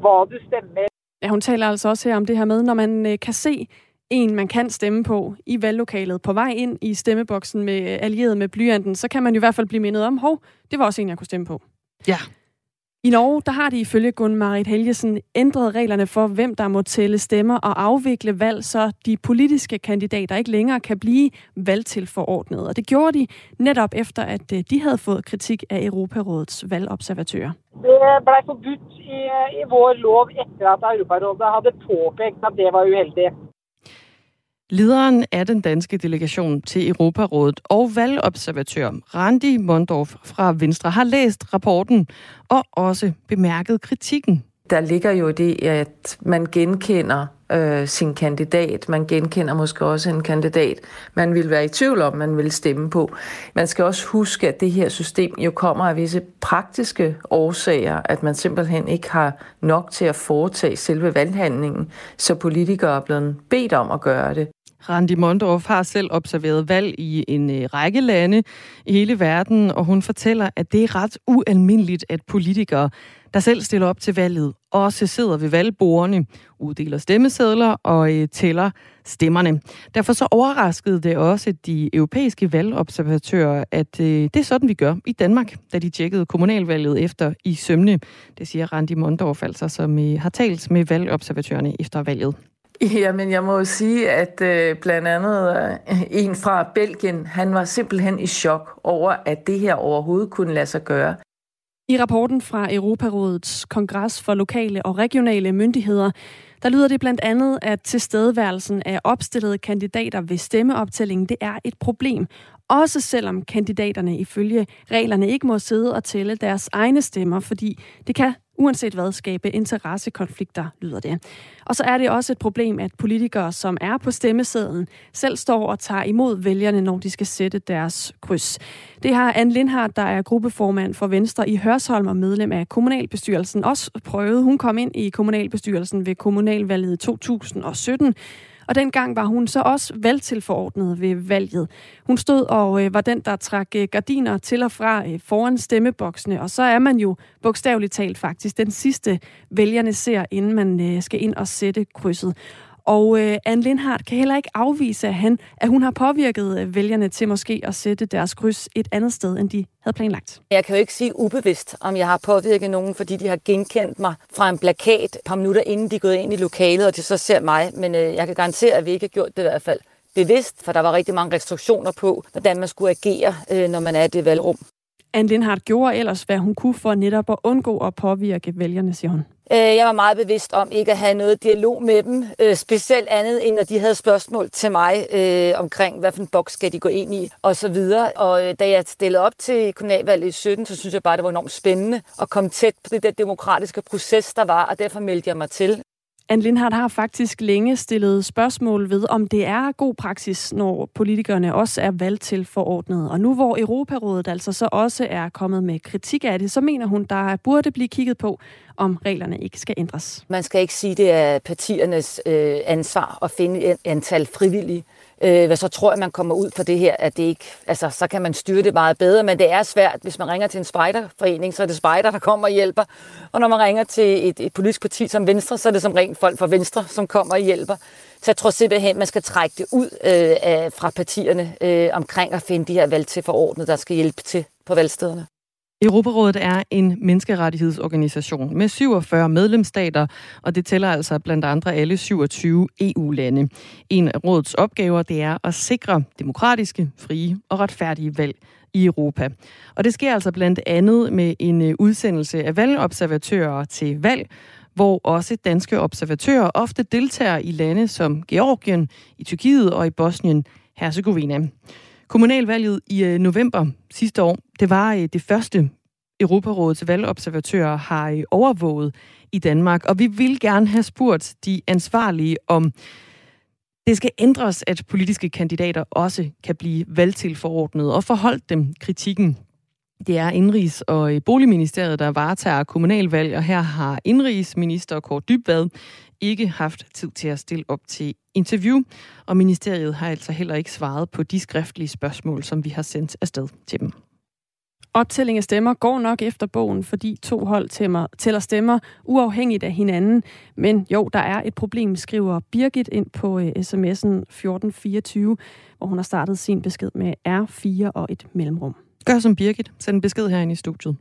hvad du stemmer.
Ja, hun taler altså også her om det her med, når man øh, kan se en, man kan stemme på i valglokalet på vej ind i stemmeboksen med øh, allieret med blyanten, så kan man i hvert fald blive mindet om, hov, det var også en, jeg kunne stemme på.
Ja.
I Norge, der har de ifølge Gunn Marit Helgesen ændret reglerne for, hvem der må tælle stemmer og afvikle valg, så de politiske kandidater ikke længere kan blive valgtilforordnet. Og det gjorde de netop efter, at øh, de havde fået kritik af Europarådets valgobservatører.
Det blev forbudt i, øh, i vår lov efter at Europarådet havde påpeget, at det var uheldigt.
Lederen af den danske delegation til Europarådet og valgobservatør Randi Mondorf fra Venstre har læst rapporten og også bemærket kritikken.
Der ligger jo det, at man genkender øh, sin kandidat. Man genkender måske også en kandidat, man vil være i tvivl om, man vil stemme på. Man skal også huske, at det her system jo kommer af visse praktiske årsager, at man simpelthen ikke har nok til at foretage selve valghandlingen, så politikere er blevet bedt om at gøre det.
Randi Mondorf har selv observeret valg i en øh, række lande i hele verden, og hun fortæller, at det er ret ualmindeligt, at politikere, der selv stiller op til valget, også sidder ved valgbordene, uddeler stemmesedler og øh, tæller stemmerne. Derfor så overraskede det også de europæiske valgobservatører, at øh, det er sådan, vi gør i Danmark, da de tjekkede kommunalvalget efter i sømne. Det siger Randi Mondorf altså, som øh, har talt med valgobservatørerne efter valget.
Jamen, jeg må jo sige, at øh, blandt andet øh, en fra Belgien, han var simpelthen i chok over, at det her overhovedet kunne lade sig gøre.
I rapporten fra Europarådets Kongres for Lokale og Regionale Myndigheder, der lyder det blandt andet, at tilstedeværelsen af opstillede kandidater ved stemmeoptællingen, det er et problem. Også selvom kandidaterne ifølge reglerne ikke må sidde og tælle deres egne stemmer, fordi det kan uanset hvad skabe interessekonflikter, lyder det. Og så er det også et problem, at politikere, som er på stemmesedlen, selv står og tager imod vælgerne, når de skal sætte deres kryds. Det har Anne Lindhardt, der er gruppeformand for Venstre i Hørsholm og medlem af kommunalbestyrelsen, også prøvet. Hun kom ind i kommunalbestyrelsen ved kommunalvalget 2017, og dengang var hun så også valgtilforordnet ved valget. Hun stod og øh, var den, der trak øh, gardiner til og fra øh, foran stemmeboksene, og så er man jo bogstaveligt talt faktisk den sidste vælgerne ser, inden man øh, skal ind og sætte krydset. Og øh, Anne Lindhardt kan heller ikke afvise, at, han, at hun har påvirket øh, vælgerne til måske at sætte deres kryds et andet sted, end de havde planlagt.
Jeg kan jo ikke sige ubevidst, om jeg har påvirket nogen, fordi de har genkendt mig fra en plakat et par minutter inden de er gået ind i lokalet, og de så ser mig. Men øh, jeg kan garantere, at vi ikke har gjort det i hvert fald bevidst, for der var rigtig mange restriktioner på, hvordan man skulle agere, øh, når man er i det valgrum.
Anne Lindhardt gjorde ellers, hvad hun kunne for netop at undgå at påvirke vælgerne, siger hun.
Øh, jeg var meget bevidst om ikke at have noget dialog med dem, øh, specielt andet end når de havde spørgsmål til mig øh, omkring, hvad for en boks skal de gå ind i og så videre. Og øh, da jeg stillede op til kommunalvalget i 17, så synes jeg bare, det var enormt spændende at komme tæt på det der demokratiske proces, der var, og derfor meldte jeg mig til.
Anne Lindhardt har faktisk længe stillet spørgsmål ved, om det er god praksis, når politikerne også er valgt til forordnet. Og nu hvor Europarådet altså så også er kommet med kritik af det, så mener hun, der burde blive kigget på, om reglerne ikke skal ændres.
Man skal ikke sige, det er partiernes øh, ansvar at finde et antal frivillige. Øh, så tror jeg, man kommer ud for det her, at det ikke, altså, så kan man styre det meget bedre, men det er svært. Hvis man ringer til en spejderforening, så er det spejder, der kommer og hjælper. Og når man ringer til et, et politisk parti som Venstre, så er det som rent folk fra Venstre, som kommer og hjælper. Så jeg tror simpelthen, man skal trække det ud øh, af, fra partierne øh, omkring at finde de her valg til forordnet, der skal hjælpe til på valgstederne.
Europarådet er en menneskerettighedsorganisation med 47 medlemsstater, og det tæller altså blandt andre alle 27 EU-lande. En af rådets opgaver det er at sikre demokratiske, frie og retfærdige valg i Europa. Og det sker altså blandt andet med en øh, udsendelse af valgobservatører til valg, hvor også danske observatører ofte deltager i lande som Georgien, i Tyrkiet og i Bosnien-Herzegovina. Kommunalvalget i øh, november sidste år, det var øh, det første Europarådets valgobservatører har øh, overvåget i Danmark, og vi vil gerne have spurgt de ansvarlige om det skal ændres, at politiske kandidater også kan blive valgtilforordnet og forholdt dem kritikken. Det er Indrigs- og øh, Boligministeriet, der varetager kommunalvalg, og her har Indrigsminister Kåre Dybvad ikke haft tid til at stille op til interview, og ministeriet har altså heller ikke svaret på de skriftlige spørgsmål, som vi har sendt afsted til dem.
Optælling af stemmer går nok efter bogen, fordi to hold tæmmer, tæller stemmer uafhængigt af hinanden. Men jo, der er et problem, skriver Birgit ind på uh, sms'en 1424, hvor hun har startet sin besked med R4 og et mellemrum.
Gør som Birgit. Send en besked herinde i studiet.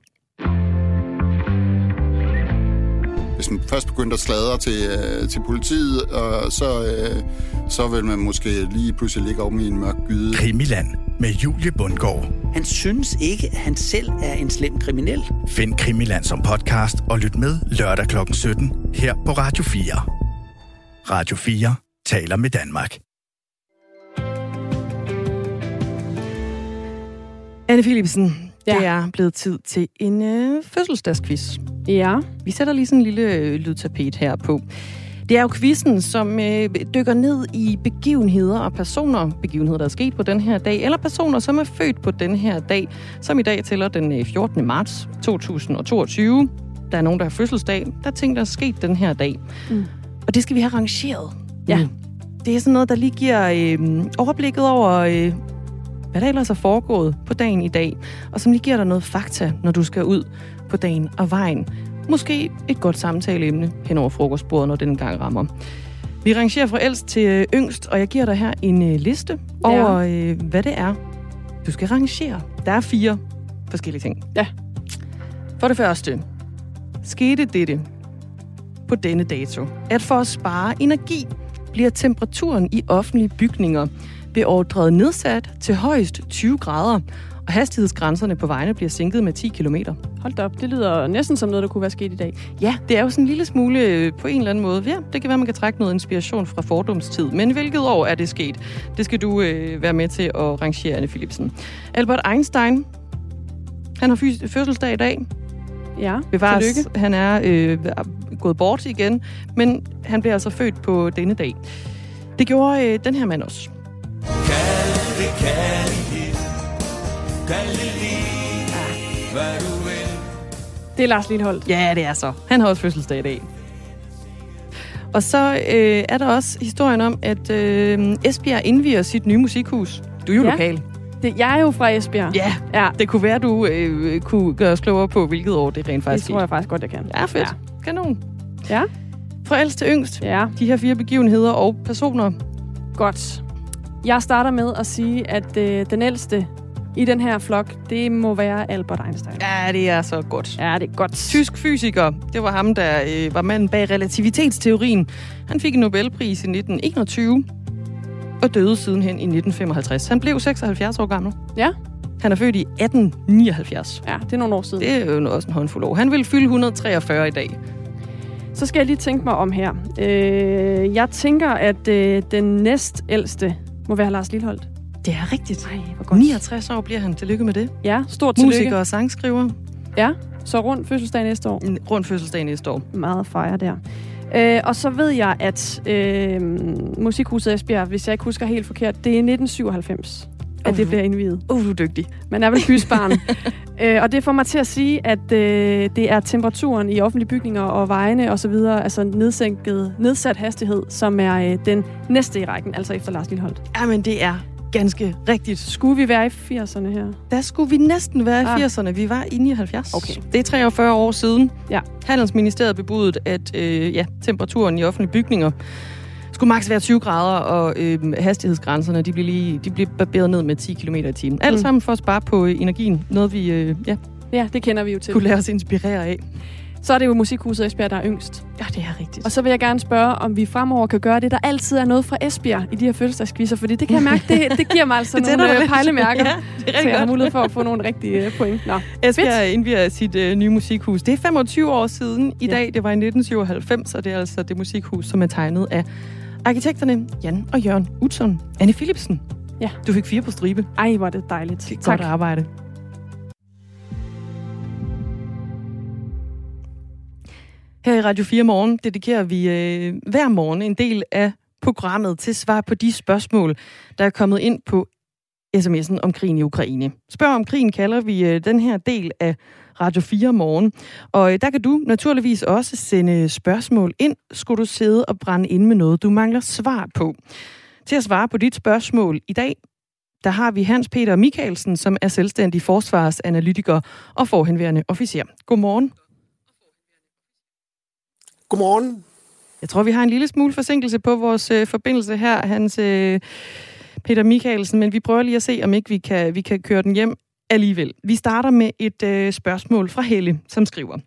Hvis man først begyndte at sladre til, øh, til politiet, og så, øh, så vil man måske lige pludselig ligge om i en mørk gyde.
Krimiland med Julie Bundgaard.
Han synes ikke, at han selv er en slem kriminel.
Find Krimiland som podcast og lyt med lørdag kl. 17 her på Radio 4. Radio 4 taler med Danmark.
Anne Philipsen, ja. det er blevet tid til en øh, fødselsdagsquiz.
Ja.
Vi sætter lige sådan en lille øh, lydtapet her på. Det er jo quizzen, som øh, dykker ned i begivenheder og personer, begivenheder, der er sket på den her dag, eller personer, som er født på den her dag, som i dag tæller den 14. Øh, marts 2022. Der er nogen, der har fødselsdag. Der er ting, der er sket den her dag. Mm. Og det skal vi have rangeret.
Ja.
Mm. Det er sådan noget, der lige giver øh, overblikket over, øh, hvad der ellers er foregået på dagen i dag, og som lige giver dig noget fakta, når du skal ud på dagen og vejen. Måske et godt samtaleemne hen over frokostbordet, når den gang rammer. Vi rangerer fra ældst til øh, yngst, og jeg giver dig her en øh, liste over, øh, hvad det er, du skal rangere. Der er fire forskellige ting.
Ja.
For det første, skete dette på denne dato, at for at spare energi, bliver temperaturen i offentlige bygninger beordret nedsat til højst 20 grader, og hastighedsgrænserne på vejene bliver sænket med 10 km.
Hold da op, det lyder næsten som noget, der kunne være sket i dag.
Ja, det er jo sådan en lille smule øh, på en eller anden måde. Ja, det kan være, man kan trække noget inspiration fra fordomstid. Men hvilket år er det sket? Det skal du øh, være med til at rangere, Anne Philipsen. Albert Einstein, han har fødselsdag i dag.
Ja,
Bevares, tillykke. Han er øh, gået bort igen, men han blev altså født på denne dag. Det gjorde øh, den her mand også.
Kærlighed, kærlighed, kærlighed, hvad du vil.
Det er Lars Lindholdt.
Ja, det er så. Han har også fødselsdag i dag. Og så øh, er der også historien om, at øh, Esbjerg indviger sit nye musikhus. Du er jo
Ja.
lokal.
Det, jeg er jo fra Esbjerg.
Ja,
ja.
det kunne være, du øh, kunne gøre os klogere på, hvilket år det rent
Det
faktisk
tror jeg faktisk godt, jeg kan.
Ja, fedt. Ja. Kanon.
Ja.
Fra ældst til yngst.
Ja.
De her fire begivenheder og personer.
Godt. Jeg starter med at sige, at øh, den ældste i den her flok, det må være Albert Einstein.
Ja, det er så godt.
Ja, det er godt.
Tysk fysiker, det var ham, der øh, var manden bag relativitetsteorien. Han fik en Nobelpris i 1921 og døde sidenhen i 1955. Han blev 76 år gammel.
Ja.
Han er født i 1879.
Ja, det er nogle år siden.
Det er jo også en håndfuld år. Han vil fylde 143 i dag.
Så skal jeg lige tænke mig om her. Øh, jeg tænker, at øh, den næstældste må være Lars Lilleholdt.
Det er rigtigt.
Ej, hvor godt.
69 år bliver han. Tillykke med det.
Ja, stort tillykke.
Musiker og sangskriver.
Ja, så rundt fødselsdag næste år.
Rundt fødselsdag næste år.
Meget fejre der. Øh, og så ved jeg, at øh, Musikhuset Esbjerg, hvis jeg ikke husker helt forkert, det er 1997, at
Uh.
det bliver indviet.
Uh, du er dygtig.
Man er vel bysbarn. øh, og det får mig til at sige, at øh, det er temperaturen i offentlige bygninger og vejene osv., altså nedsænket, nedsat hastighed, som er øh, den næste i rækken, altså efter Lars Lilleholdt.
Jamen, det er ganske rigtigt.
Skulle vi være i 80'erne her?
Der skulle vi næsten være
Ah.
i 80'erne. Vi var i 79.
Okay.
Det er 43 år siden.
Ja.
Handelsministeriet bebudede, at øh, ja, temperaturen i offentlige bygninger skulle maks være 20 grader, og øh, hastighedsgrænserne de blev, lige, de blev barberet ned med 10 km i timen. Alt
Mm.
sammen for at spare på øh, energien. Noget, vi øh, ja,
Ja, det kender vi jo til.
kunne lade os inspirere af.
Så er det jo Musikhuset Esbjerg, der er yngst.
Ja, det er rigtigt.
Og så vil jeg gerne spørge, om vi fremover kan gøre det, der altid er noget fra Esbjerg i de her fødselsdagsquizzer, fordi det kan jeg mærke, det, det giver mig altså
Det
nogle
dig
øh, pejlemærker,
Ja, det er
så jeg har mulighed for at få nogle rigtige øh, point. Nå,
Esbjerg indviger sit øh, nye musikhus. Det er 25 år siden i
Ja.
dag. Det var i 1997, og det er altså det musikhus, som er tegnet af arkitekterne Jan og Jørgen Utzon. Anne Philipsen.
Ja.
Du fik fire på stribe.
Ej, hvor er det dejligt.
Det er
tak.
Godt arbejde. Her i Radio 4 Morgen dedikerer vi øh, hver morgen en del af programmet til svar på de spørgsmål, der er kommet ind på sms'en om krigen i Ukraine. Spørg om krigen kalder vi øh, den her del af Radio 4 Morgen. Og øh, der kan du naturligvis også sende spørgsmål ind, skulle du sidde og brænde ind med noget, du mangler svar på. Til at svare på dit spørgsmål i dag, der har vi Hans Peter Michaelsen, som er selvstændig forsvarsanalytiker og forhenværende officer. Godmorgen.
Godmorgen.
Jeg tror, vi har en lille smule forsinkelse på vores øh, forbindelse her, Hans øh, Peter Michaelsen, men vi prøver lige at se, om ikke vi kan, vi kan køre den hjem alligevel. Vi starter med et øh, spørgsmål fra Helle, som skriver.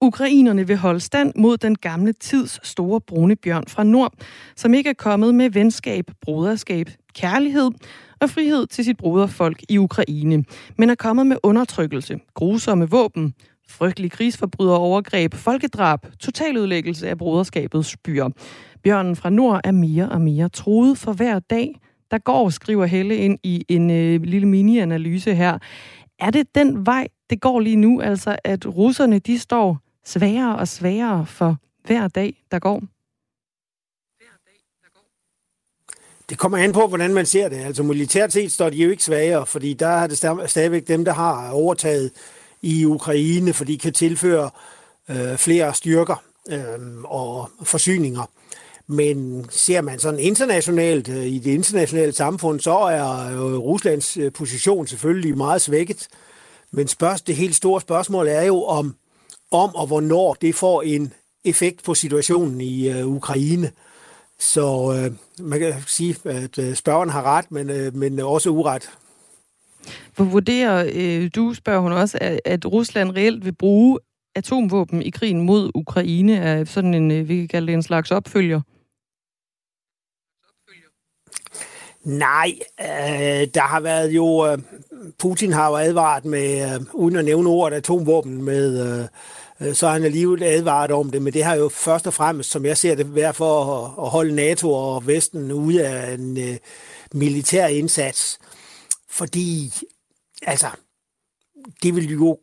Ukrainerne vil holde stand mod den gamle tids store brune bjørn fra nord, som ikke er kommet med venskab, broderskab, kærlighed og frihed til sit broderfolk i Ukraine, men er kommet med undertrykkelse, grusomme våben, frygtelige krigsforbryder overgreb, folkedrab, totaludlæggelse af broderskabets byer. Bjørnen fra nord er mere og mere truet for hver dag, der går, skriver Helle ind i en øh, lille mini-analyse her. Er det den vej, det går lige nu, altså at russerne de står sværere og sværere for hver dag, der går?
Det kommer an på, hvordan man ser det. Altså militært set står de jo ikke svagere, fordi der er det stadigvæk dem, der har overtaget i Ukraine, for de kan tilføre øh, flere styrker øh, og forsyninger. Men ser man sådan internationalt, øh, i det internationale samfund, så er øh, Ruslands øh, position selvfølgelig meget svækket. Men spørg, det helt store spørgsmål er jo om, om og hvornår det får en effekt på situationen i øh, Ukraine. Så øh, man kan sige, at øh, spørgeren har ret, men, øh, men også uret.
Hvor vurderer øh, du, spørger hun også, at, at Rusland reelt vil bruge atomvåben i krigen mod Ukraine er sådan en, øh, vi kan kalde det en slags opfølger?
Nej, øh, der har været jo... Øh, Putin har jo advaret med, øh, uden at nævne ordet atomvåben, med, øh, øh, så har han alligevel advaret om det, men det har jo først og fremmest, som jeg ser det, været for at, at holde NATO og Vesten ude af en øh, militær indsats. Fordi, altså, det vil jo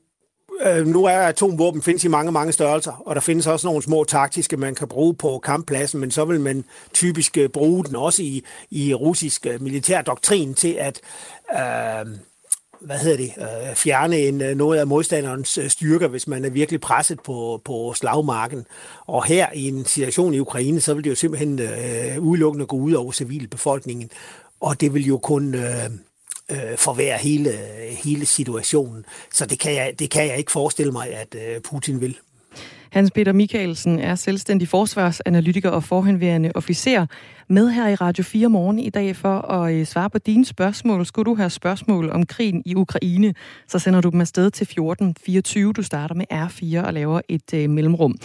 Øh, nu er atomvåben findes i mange, mange størrelser, og der findes også nogle små taktiske, man kan bruge på kamppladsen, men så vil man typisk øh, bruge den også i, i russisk øh, militær doktrin til at øh, hvad hedder det, øh, fjerne en, øh, noget af modstanderens styrker, hvis man er virkelig presset på, på slagmarken. Og her i en situation i Ukraine, så vil det jo simpelthen øh, udelukkende gå ud over civilbefolkningen, og det vil jo kun... Øh, øh, forværre hele, hele situationen. Så det kan, jeg, det kan jeg ikke forestille mig, at øh, Putin vil.
Hans Peter Michaelsen er selvstændig forsvarsanalytiker og forhenværende officer med her i Radio 4 morgen i dag for at øh, svare på dine spørgsmål. Skulle du have spørgsmål om krigen i Ukraine, så sender du dem afsted til 1424. Du starter med R4 og laver et øh, mellemrum.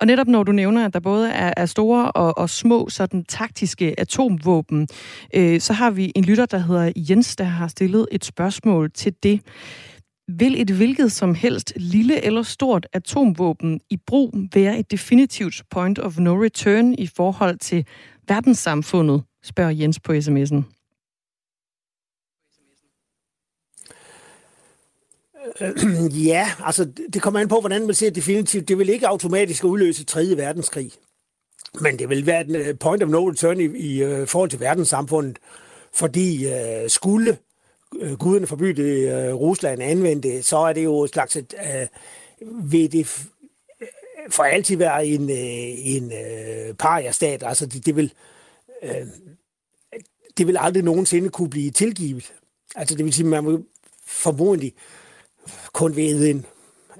Og netop når du nævner, at der både er, er store og, og små sådan taktiske atomvåben, øh, så har vi en lytter, der hedder Jens, der har stillet et spørgsmål til det. Vil et hvilket som helst lille eller stort atomvåben i brug være et definitivt point of no return i forhold til verdenssamfundet, spørger Jens på sms'en.
Ja, altså det kommer an på, hvordan man ser definitivt. Det vil ikke automatisk udløse 3. verdenskrig. Men det vil være en øh, point of no return i, i øh, forhold til verdenssamfundet. Fordi øh, skulle Øh, guderne forbyde uh, øh, Rusland anvendte, så er det jo et slags... Et, øh, vil det øh, for altid være en, en uh, paria-stat. Altså det, det vil... Øh, det vil aldrig nogensinde kunne blive tilgivet. Altså det vil sige, man vil formodentlig kun ved en,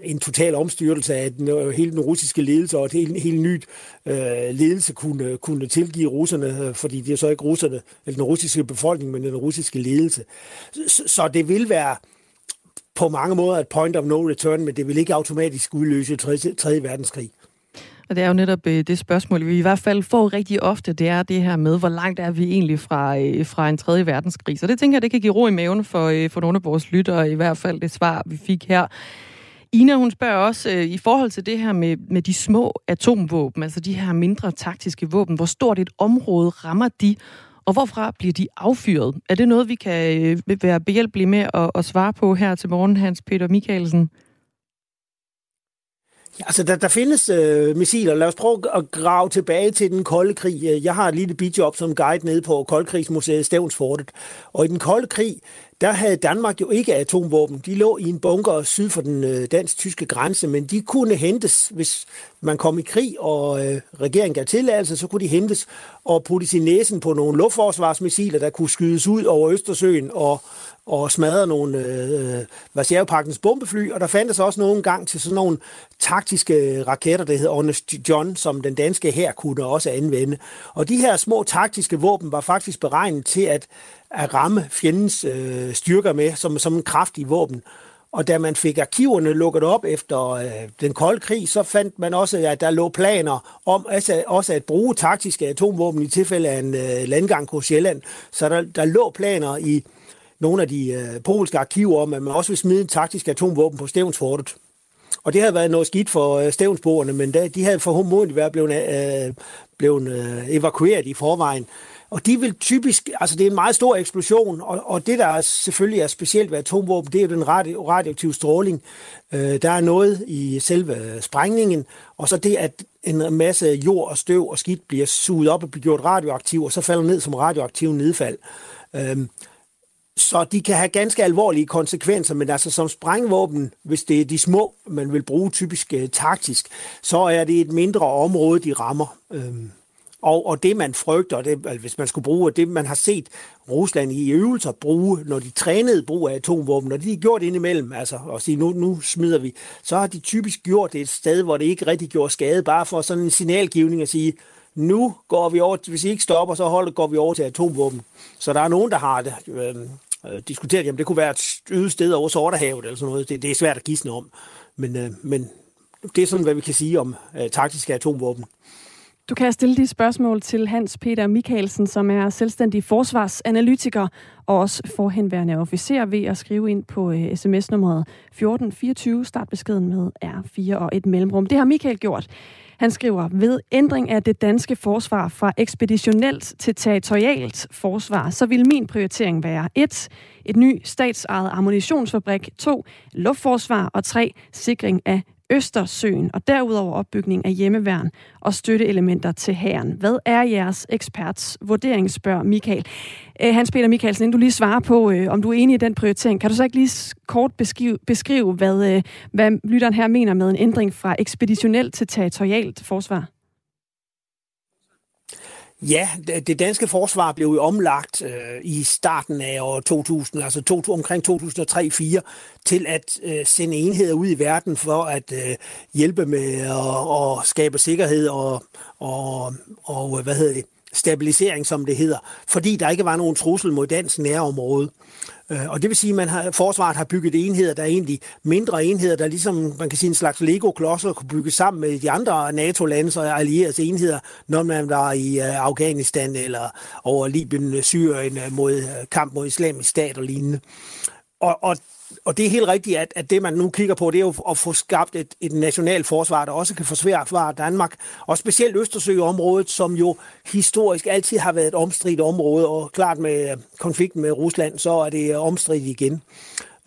en total omstyrtelse af den, øh, hele den russiske ledelse, og et helt, helt nyt øh, ledelse kunne, kunne tilgive russerne, øh, fordi det er så ikke russerne, eller den russiske befolkning, men den russiske ledelse. Så, så det vil være på mange måder et point of no return, men det vil ikke automatisk udløse 3. 3. verdenskrig.
Og det er jo netop øh, det spørgsmål, vi i hvert fald får rigtig ofte, det er det her med, hvor langt er vi egentlig fra, øh, fra en tredje verdenskrig. Så det tænker jeg, det kan give ro i maven for, øh, for nogle af vores lyttere, i hvert fald det svar, vi fik her. Ina, hun spørger også øh, i forhold til det her med, med de små atomvåben, altså de her mindre taktiske våben, hvor stort et område rammer de, og hvorfra bliver de affyret? Er det noget, vi kan øh, være behjælpelige med at, at svare på her til morgen, Hans Peter Michaelsen?
Altså, der, der findes øh, missiler. Lad os prøve at grave tilbage til den kolde krig. Jeg har et lille bidjob som guide nede på Koldkrigsmuseet Stævnsfortet. Og i den kolde krig, der havde Danmark jo ikke atomvåben. De lå i en bunker syd for den øh, dansk-tyske grænse, men de kunne hentes, hvis man kom i krig, og øh, regeringen gav tilladelse, så kunne de hentes og puttes i næsen på nogle luftforsvarsmissiler, der kunne skydes ud over Østersøen og, og smadre nogle øh, Varsjavpakkens bombefly, og der fandtes også nogle gang til sådan nogle taktiske raketter, der hedder Honest John, som den danske her kunne også anvende. Og de her små taktiske våben var faktisk beregnet til at at ramme fjendens øh, styrker med som, som en kraftig våben. Og da man fik arkiverne lukket op efter øh, den kolde krig, så fandt man også, at der lå planer om altså, også at bruge taktiske atomvåben i tilfælde af en øh, landgang på Sjælland. Så der, der lå planer i nogle af de øh, polske arkiver om, at man også ville smide en taktisk atomvåben på Stævnsfortet. Og det havde været noget skidt for øh, stævnsboerne, men da, de havde formodentlig været blevet, øh, blevet øh, evakueret i forvejen. Og de vil typisk, altså det er en meget stor eksplosion, og, og det der selvfølgelig er specielt ved atomvåben, det er jo den radio, radioaktive stråling. Øh, der er noget i selve sprængningen, og så det, at en masse jord og støv og skidt bliver suget op og bliver gjort radioaktiv, og så falder ned som radioaktiv nedfald. Øh, så de kan have ganske alvorlige konsekvenser, men altså som sprængvåben, hvis det er de små, man vil bruge typisk øh, taktisk, så er det et mindre område, de rammer. Øh, og, og det, man frygter, det, altså, hvis man skulle bruge, det man har set Rusland i øvelser bruge, når de trænede brug af atomvåben, når de har gjort indimellem, altså og sige, nu, nu smider vi, så har de typisk gjort det et sted, hvor det ikke rigtig gjorde skade, bare for sådan en signalgivning at sige, nu går vi over, hvis I ikke stopper, så holder, går vi over til atomvåben. Så der er nogen, der har det, øh, øh, diskuteret, jamen det kunne være et øget sted over Sorterhavet eller sådan noget. Det, det er svært at gisne om. Men, øh, men det er sådan, hvad vi kan sige om øh, taktiske atomvåben.
Du kan stille de spørgsmål til Hans Peter Mikkelsen, som er selvstændig forsvarsanalytiker og også forhenværende officer ved at skrive ind på øh, uh, sms-nummeret 1424, start beskeden med R4 og et mellemrum. Det har Michael gjort. Han skriver, ved ændring af det danske forsvar fra ekspeditionelt til territorialt forsvar, så vil min prioritering være 1. Et ny statsejet ammunitionsfabrik, 2. Luftforsvar og 3. Sikring af Østersøen og derudover opbygning af hjemmeværn og støtteelementer til hæren. Hvad er jeres eksperts vurdering, spørger Michael. Øh, Hans Peter Michaelsen, inden du lige svarer på, øh, om du er enig i den prioritering, kan du så ikke lige kort beskrive, beskrive hvad, øh, hvad lytteren her mener med en ændring fra ekspeditionelt til territorialt forsvar?
Ja, det danske forsvar blev jo omlagt øh, i starten af år 2000, altså to, omkring 2003-2004, til at øh, sende enheder ud i verden for at øh, hjælpe med at, skabe sikkerhed og, og, og hvad hedder det, stabilisering, som det hedder, fordi der ikke var nogen trussel mod dansk nærområde. Øh, og det vil sige, at man har, forsvaret har bygget enheder, der er egentlig mindre enheder, der ligesom, man kan sige, en slags Lego-klodser kunne bygge sammen med de andre NATO-lande og allierede enheder, når man var i øh, Afghanistan eller over Libyen, Syrien øh, mod kamp mod islamisk stat og lignende. Og, og og det er helt rigtigt, at, at det man nu kigger på, det er jo at få skabt et, et nationalt forsvar, der også kan forsvare Danmark, og specielt Østersøområdet, som jo historisk altid har været et omstridt område, og klart med konflikten med Rusland, så er det omstridt igen.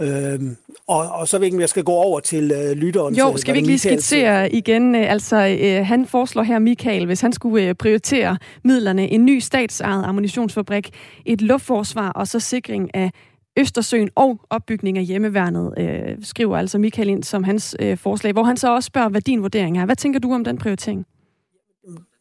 Øhm, og, og så ved jeg, jeg skal gå over til øh, lytteren.
Jo, skal vi ikke lige skitsere igen? Øh, altså, øh, han foreslår her, Michael, hvis han skulle øh, prioritere midlerne, en ny statsejet ammunitionsfabrik, et luftforsvar og så sikring af Østersøen og opbygning af hjemmeværnet, øh, skriver altså Michael ind som hans øh, forslag, hvor han så også spørger, hvad din vurdering er. Hvad tænker du om den prioritering?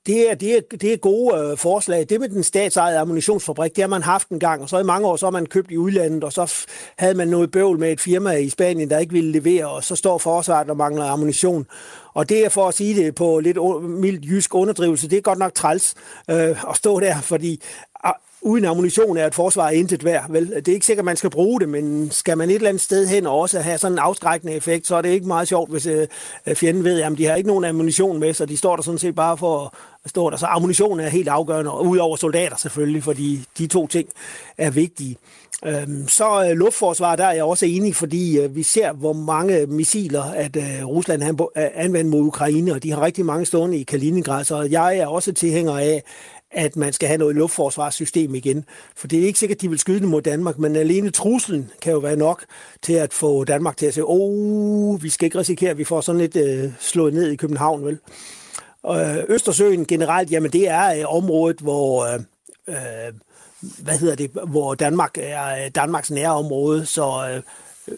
Det er, det er, det er gode øh, forslag. Det med den statsejede ammunitionsfabrik, det har man haft en gang, og så i mange år så har man købt i udlandet, og så havde man noget bøvl med et firma i Spanien, der ikke ville levere, og så står forsvaret og mangler ammunition. Og det er for at sige det på lidt mildt jysk underdrivelse, det er godt nok træls øh, at stå der, fordi ah, uden ammunition er et forsvar intet værd. Vel? Det er ikke sikkert, at man skal bruge det, men skal man et eller andet sted hen og også have sådan en afskrækkende effekt, så er det ikke meget sjovt, hvis øh, øh fjenden ved, at de har ikke nogen ammunition med, så de står der sådan set bare for at stå der. Så ammunition er helt afgørende, udover soldater selvfølgelig, fordi de to ting er vigtige. Øhm, så øh, luftforsvar, der er jeg også enig, fordi øh, vi ser, hvor mange missiler, at øh, Rusland øh, anvender mod Ukraine, og de har rigtig mange stående i Kaliningrad, så jeg er også tilhænger af, at man skal have noget luftforsvarssystem igen. For det er ikke sikkert, at de vil skyde mod Danmark, men alene truslen kan jo være nok til at få Danmark til at sige, åh, vi skal ikke risikere, at vi får sådan lidt øh, slået ned i København, vel? Og øh, Østersøen generelt, jamen det er øh, området, hvor... Øh, øh, hvad hedder det, hvor Danmark er Danmarks Danmarks nærområde, så øh,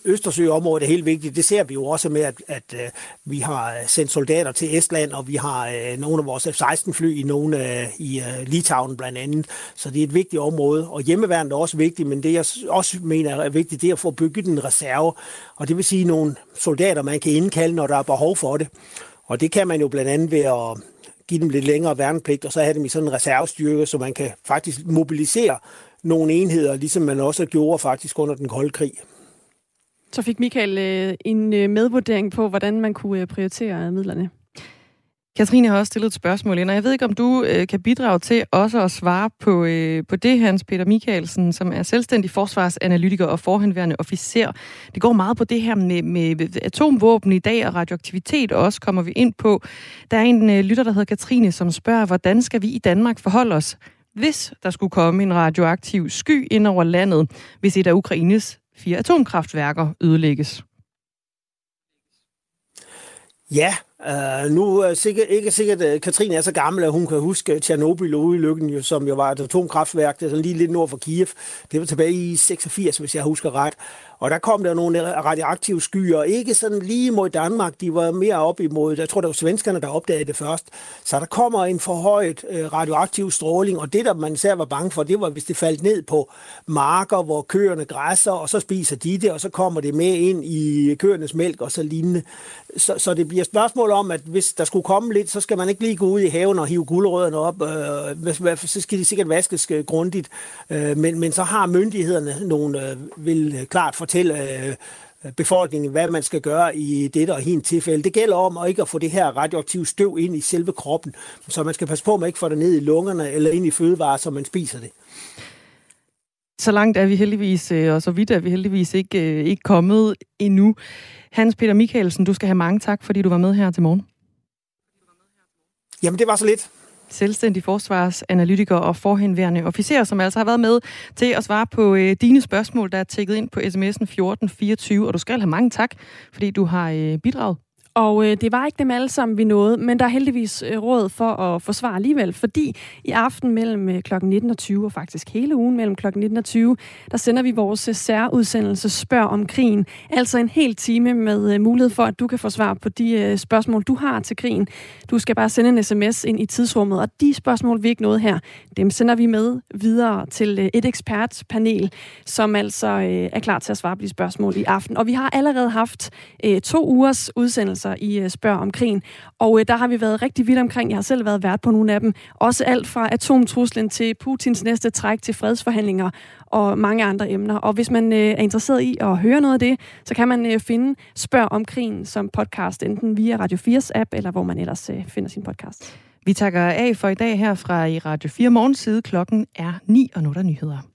Østersøområdet er helt vigtigt. Det ser vi jo også med, at, at øh, vi har øh, sendt soldater til Estland, og vi har øh, nogle af vores F-16-fly i, nogle, i Litauen blandt andet. Så det er et vigtigt område. Og hjemmeværnet er også vigtigt, men det jeg også mener er vigtigt, det er at få bygget en reserve. Og det vil sige nogle soldater, man kan indkalde, når der er behov for det. Og det kan man jo blandt andet ved at give dem lidt længere værnepligt, og så have dem i sådan en reservestyrke, så man kan faktisk mobilisere nogle enheder, ligesom man også gjorde faktisk under den kolde krig.
Så fik Michael øh, en øh, medvurdering på, hvordan man kunne øh, prioritere midlerne.
Katrine har også stillet et spørgsmål ind, og jeg ved ikke, om du øh, kan bidrage til også at svare på, øh, på det, Hans Peter Michaelsen, som er selvstændig forsvarsanalytiker og forhenværende officer. Det går meget på det her med, med atomvåben i dag og radioaktivitet, og også kommer vi ind på. Der er en øh, lytter, der hedder Katrine, som spørger, hvordan skal vi i Danmark forholde os, hvis der skulle komme en radioaktiv sky ind over landet, hvis et af Ukraines fire atomkraftværker ødelægges.
Ja, øh, nu er sikkert, ikke sikkert, at Katrine er så gammel, at hun kan huske Tjernobyl ulykken, jo, som jo var et atomkraftværk, det er sådan lige lidt nord for Kiev. Det var tilbage i 86, hvis jeg husker ret. Og der kom der nogle radioaktive skyer, ikke sådan lige mod Danmark, de var mere op imod, jeg tror det var svenskerne, der opdagede det først. Så der kommer en forhøjet øh, radioaktiv stråling, og det der man især var bange for, det var, hvis det faldt ned på marker, hvor køerne græsser, og så spiser de det, og så kommer det med ind i køernes mælk og så lignende. Så, så det bliver spørgsmål om, at hvis der skulle komme lidt, så skal man ikke lige gå ud i haven og hive guldrødderne op. Øh, så skal de sikkert vaskes øh, grundigt. Øh, men, men så har myndighederne nogle, øh, vil øh, klart fortælle øh, befolkningen, hvad man skal gøre i dette og hin tilfælde. Det gælder om at ikke at få det her radioaktive støv ind i selve kroppen, så man skal passe på, at man ikke får det ned i lungerne eller ind i fødevarer, så man spiser det.
Så langt er vi heldigvis, og så vidt er vi heldigvis ikke, ikke kommet endnu. Hans Peter Michaelsen, du skal have mange tak, fordi du var med her til morgen.
Jamen, det var så lidt.
Selvstændig forsvarsanalytiker og forhenværende officer, som altså har været med til at svare på øh, dine spørgsmål, der er tækket ind på sms'en 1424, og du skal have mange tak, fordi du har øh, bidraget.
Og øh, det var ikke dem alle sammen, vi nåede, men der er heldigvis øh, råd for at forsvare alligevel, fordi i aften mellem øh, kl. 19 og 20, og faktisk hele ugen mellem kl. 19 og 20, der sender vi vores øh, særudsendelse Spørg om krigen. Altså en hel time med øh, mulighed for, at du kan få svar på de øh, spørgsmål, du har til krigen. Du skal bare sende en sms ind i tidsrummet, og de spørgsmål, vi ikke nåede her, dem sender vi med videre til øh, et ekspertpanel, som altså øh, er klar til at svare på de spørgsmål i aften. Og vi har allerede haft øh, to ugers altså i øh, Spørg om krigen, og øh, der har vi været rigtig vidt omkring. Jeg har selv været vært på nogle af dem. Også alt fra atomtruslen til Putins næste træk til fredsforhandlinger og mange andre emner. Og hvis man øh, er interesseret i at høre noget af det, så kan man øh, finde Spørg om krigen som podcast, enten via Radio 4's app, eller hvor man ellers øh, finder sin podcast.
Vi takker af for i dag her fra i Radio 4 morgenside. Klokken er 9, og nu er der nyheder.